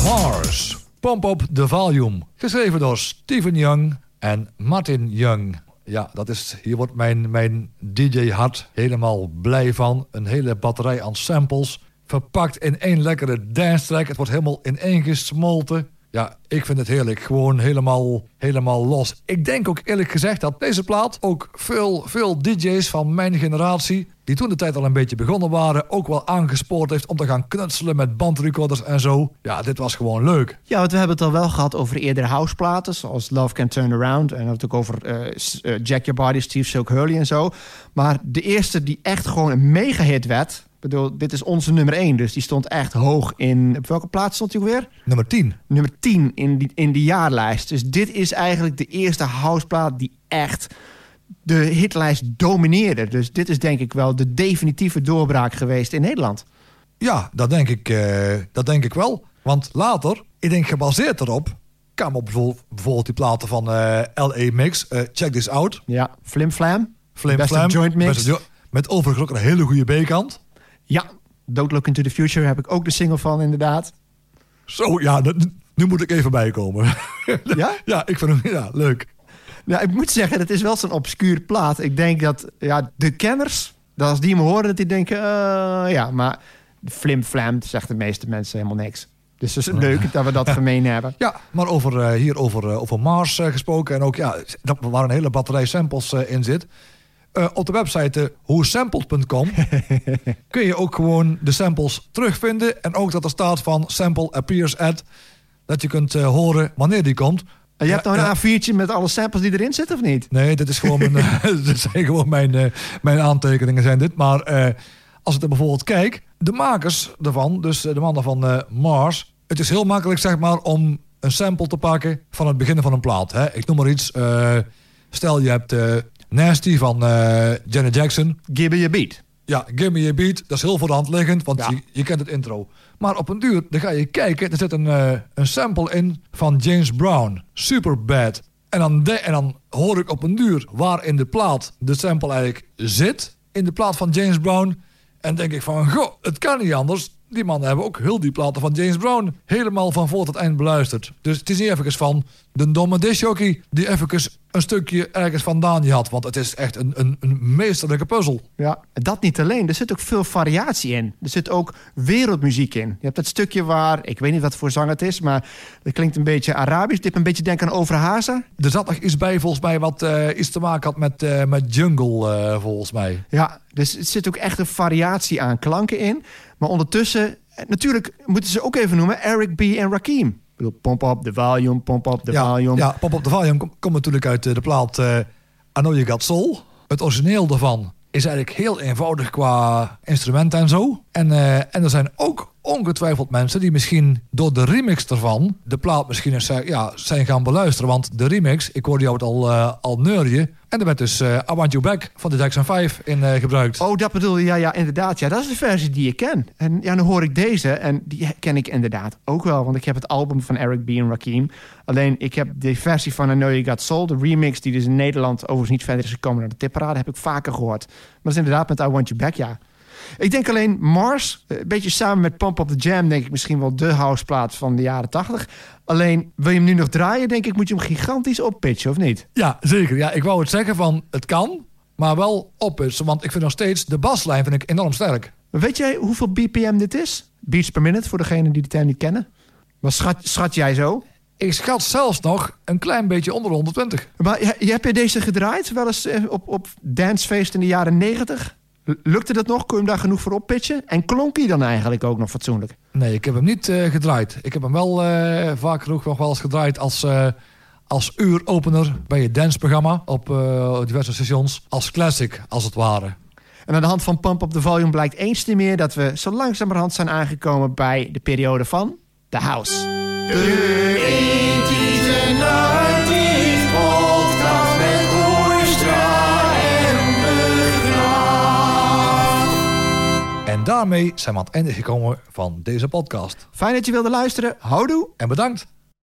Mars. Pump Up the Volume. Geschreven door Stephen Young en Martin Young. Ja, dat is, hier wordt mijn, mijn DJ-hart helemaal blij van. Een hele batterij aan samples. Verpakt in één lekkere dance track. Het wordt helemaal in één gesmolten. Ja, ik vind het heerlijk. Gewoon helemaal, helemaal los. Ik denk ook eerlijk gezegd dat deze plaat ook veel, veel DJ's van mijn generatie... die toen de tijd al een beetje begonnen waren... ook wel aangespoord heeft om te gaan knutselen met bandrecorders en zo. Ja, dit was gewoon leuk. Ja, want we hebben het al wel gehad over eerdere houseplaten... zoals Love Can Turn Around. En ook over eh, eh, Jack Your Body, Steve Silk Hurley en zo. Maar de eerste die echt gewoon een mega-hit werd... Bedoel, dit is onze nummer 1, dus die stond echt hoog in... Op welke plaats stond hij weer? Nummer 10. nummer 10 in die, in die jaarlijst. Dus dit is eigenlijk de eerste houseplaat die echt de hitlijst domineerde. Dus dit is denk ik wel de definitieve doorbraak geweest in Nederland. Ja, dat denk ik, eh, dat denk ik wel. Want later, ik denk gebaseerd erop... kwamen op bijvoorbeeld, die platen van eh L.A. Mix. eh, Check This Out. Ja, Flim Flam. Flim Beste Flam. joint mix. Beste jo- met overigens ook een hele goede B-kant. Ja, Don't Look Into The Future heb ik ook de single van inderdaad. Zo, ja, dat- nu moet ik even bijkomen. Ja? ja, ik vind hem ja, leuk. Nou, ik moet zeggen, het is wel zo'n obscuur plaat. Ik denk dat ja, de kenners, dat als die me horen, dat die denken... eh, ja, maar flim-flam, zegt de meeste mensen helemaal niks. Dus het is leuk dat we dat gemeen hebben. Ja, maar over, eh, hier over, eh, over Mars gesproken en ook ja, dat, waar een hele batterij samples in zit. Eh, op de website hoesampled.com kun je ook gewoon de samples terugvinden. En ook dat er staat van sample appears at. Dat je kunt eh, horen wanneer die komt. En je hebt nou een A4'tje met alle samples die erin zitten, of niet? Nee, dit is gewoon mijn, eh, dit zijn gewoon mijn, mijn aantekeningen zijn dit. Maar als ik er bijvoorbeeld kijk, de makers ervan, dus de mannen van Mars, het is heel makkelijk zeg maar om een sample te pakken van het begin van een plaat. Hè? Ik noem maar iets. stel je hebt Nasty van eh, Janet Jackson. Give me a beat. Ja, Give Me A Beat, dat is heel voor de hand liggend, want Ja. je, je kent het intro. Maar op een duur, dan ga je kijken, er zit een, eh, een sample in van James Brown. Super bad. En dan, de- en dan hoor ik op een duur waar in de plaat de sample eigenlijk zit. In de plaat van James Brown. En denk ik van, goh, het kan niet anders. Die mannen hebben ook heel die platen van James Brown helemaal van voor tot eind beluisterd. Dus het is niet even van de domme disjockey die even een stukje ergens vandaan had. Want het is echt een, een, een meesterlijke puzzel. Ja, dat niet alleen. Er zit ook veel variatie in. Er zit ook wereldmuziek in. Je hebt dat stukje waar, ik weet niet wat voor zang het is, maar dat klinkt een beetje Arabisch. Dit een beetje denken aan Overhazen. Er zat nog iets bij, volgens mij, wat eh, iets te maken had met, eh, met jungle, eh, volgens mij. Ja, dus er zit ook echt een variatie aan klanken in. Maar ondertussen, eh, natuurlijk moeten ze ook even noemen, Eric B. en Rakim. Ik bedoel, pomp op de volume, pomp op de ja, volume. ja, Pop op de Volume kom- komt natuurlijk uit eh, de plaat eh I Know You Got Soul. Het origineel daarvan is eigenlijk heel eenvoudig qua instrument en zo. En, eh, en er zijn ook ongetwijfeld mensen die misschien door de remix ervan... de plaat misschien eens eh, ja, zijn gaan beluisteren. Want de remix, ik hoorde jou het al, eh al neurien... en er werd dus eh I Want You Back van de Jackson 5 in gebruikt. Oh, dat bedoel je? Ja, ja, inderdaad. Ja, dat is de versie die ik ken. En ja, dan hoor ik deze en die ken ik inderdaad ook wel. Want ik heb het album van Eric B. en Rakim. Alleen, ik heb de versie van I Know You Got Soul, de remix... die dus in Nederland overigens niet verder is gekomen naar de tipparade... heb ik vaker gehoord. Maar dat is inderdaad met I Want You Back, ja. Ik denk alleen Mars, eh, een beetje samen met Pump Up The Jam... denk ik misschien wel de houseplaat van de jaren 80. Alleen, wil je hem nu nog draaien, denk ik... moet je hem gigantisch oppitchen, of niet? Ja, zeker. Ja, ik wou het zeggen van het kan, maar wel opputsen. Want ik vind nog steeds de baslijn vind ik enorm sterk. Weet jij hoeveel BPM dit is? Beats per minute, voor degenen die de term niet kennen. Wat schat, schat jij zo? Ik schat zelfs nog een klein beetje onder de 120. Maar heb je deze gedraaid? Wel eens eh, op, op dancefeest in de jaren 90? Lukte dat nog? Kon je hem daar genoeg voor oppitchen? En klonk hij dan eigenlijk ook nog fatsoenlijk? Nee, ik heb hem niet eh, gedraaid. Ik heb hem wel eh, vaak genoeg nog wel eens gedraaid als, eh, als uuropener bij je danceprogramma op eh, diverse stations. Als classic, als het ware. En aan de hand van Pump Up The Volume blijkt eens te meer... dat we zo langzamerhand zijn aangekomen bij de periode van The House. podcast daarmee zijn we aan het einde gekomen van deze podcast. Fijn dat je wilde luisteren. Houdoe! En bedankt.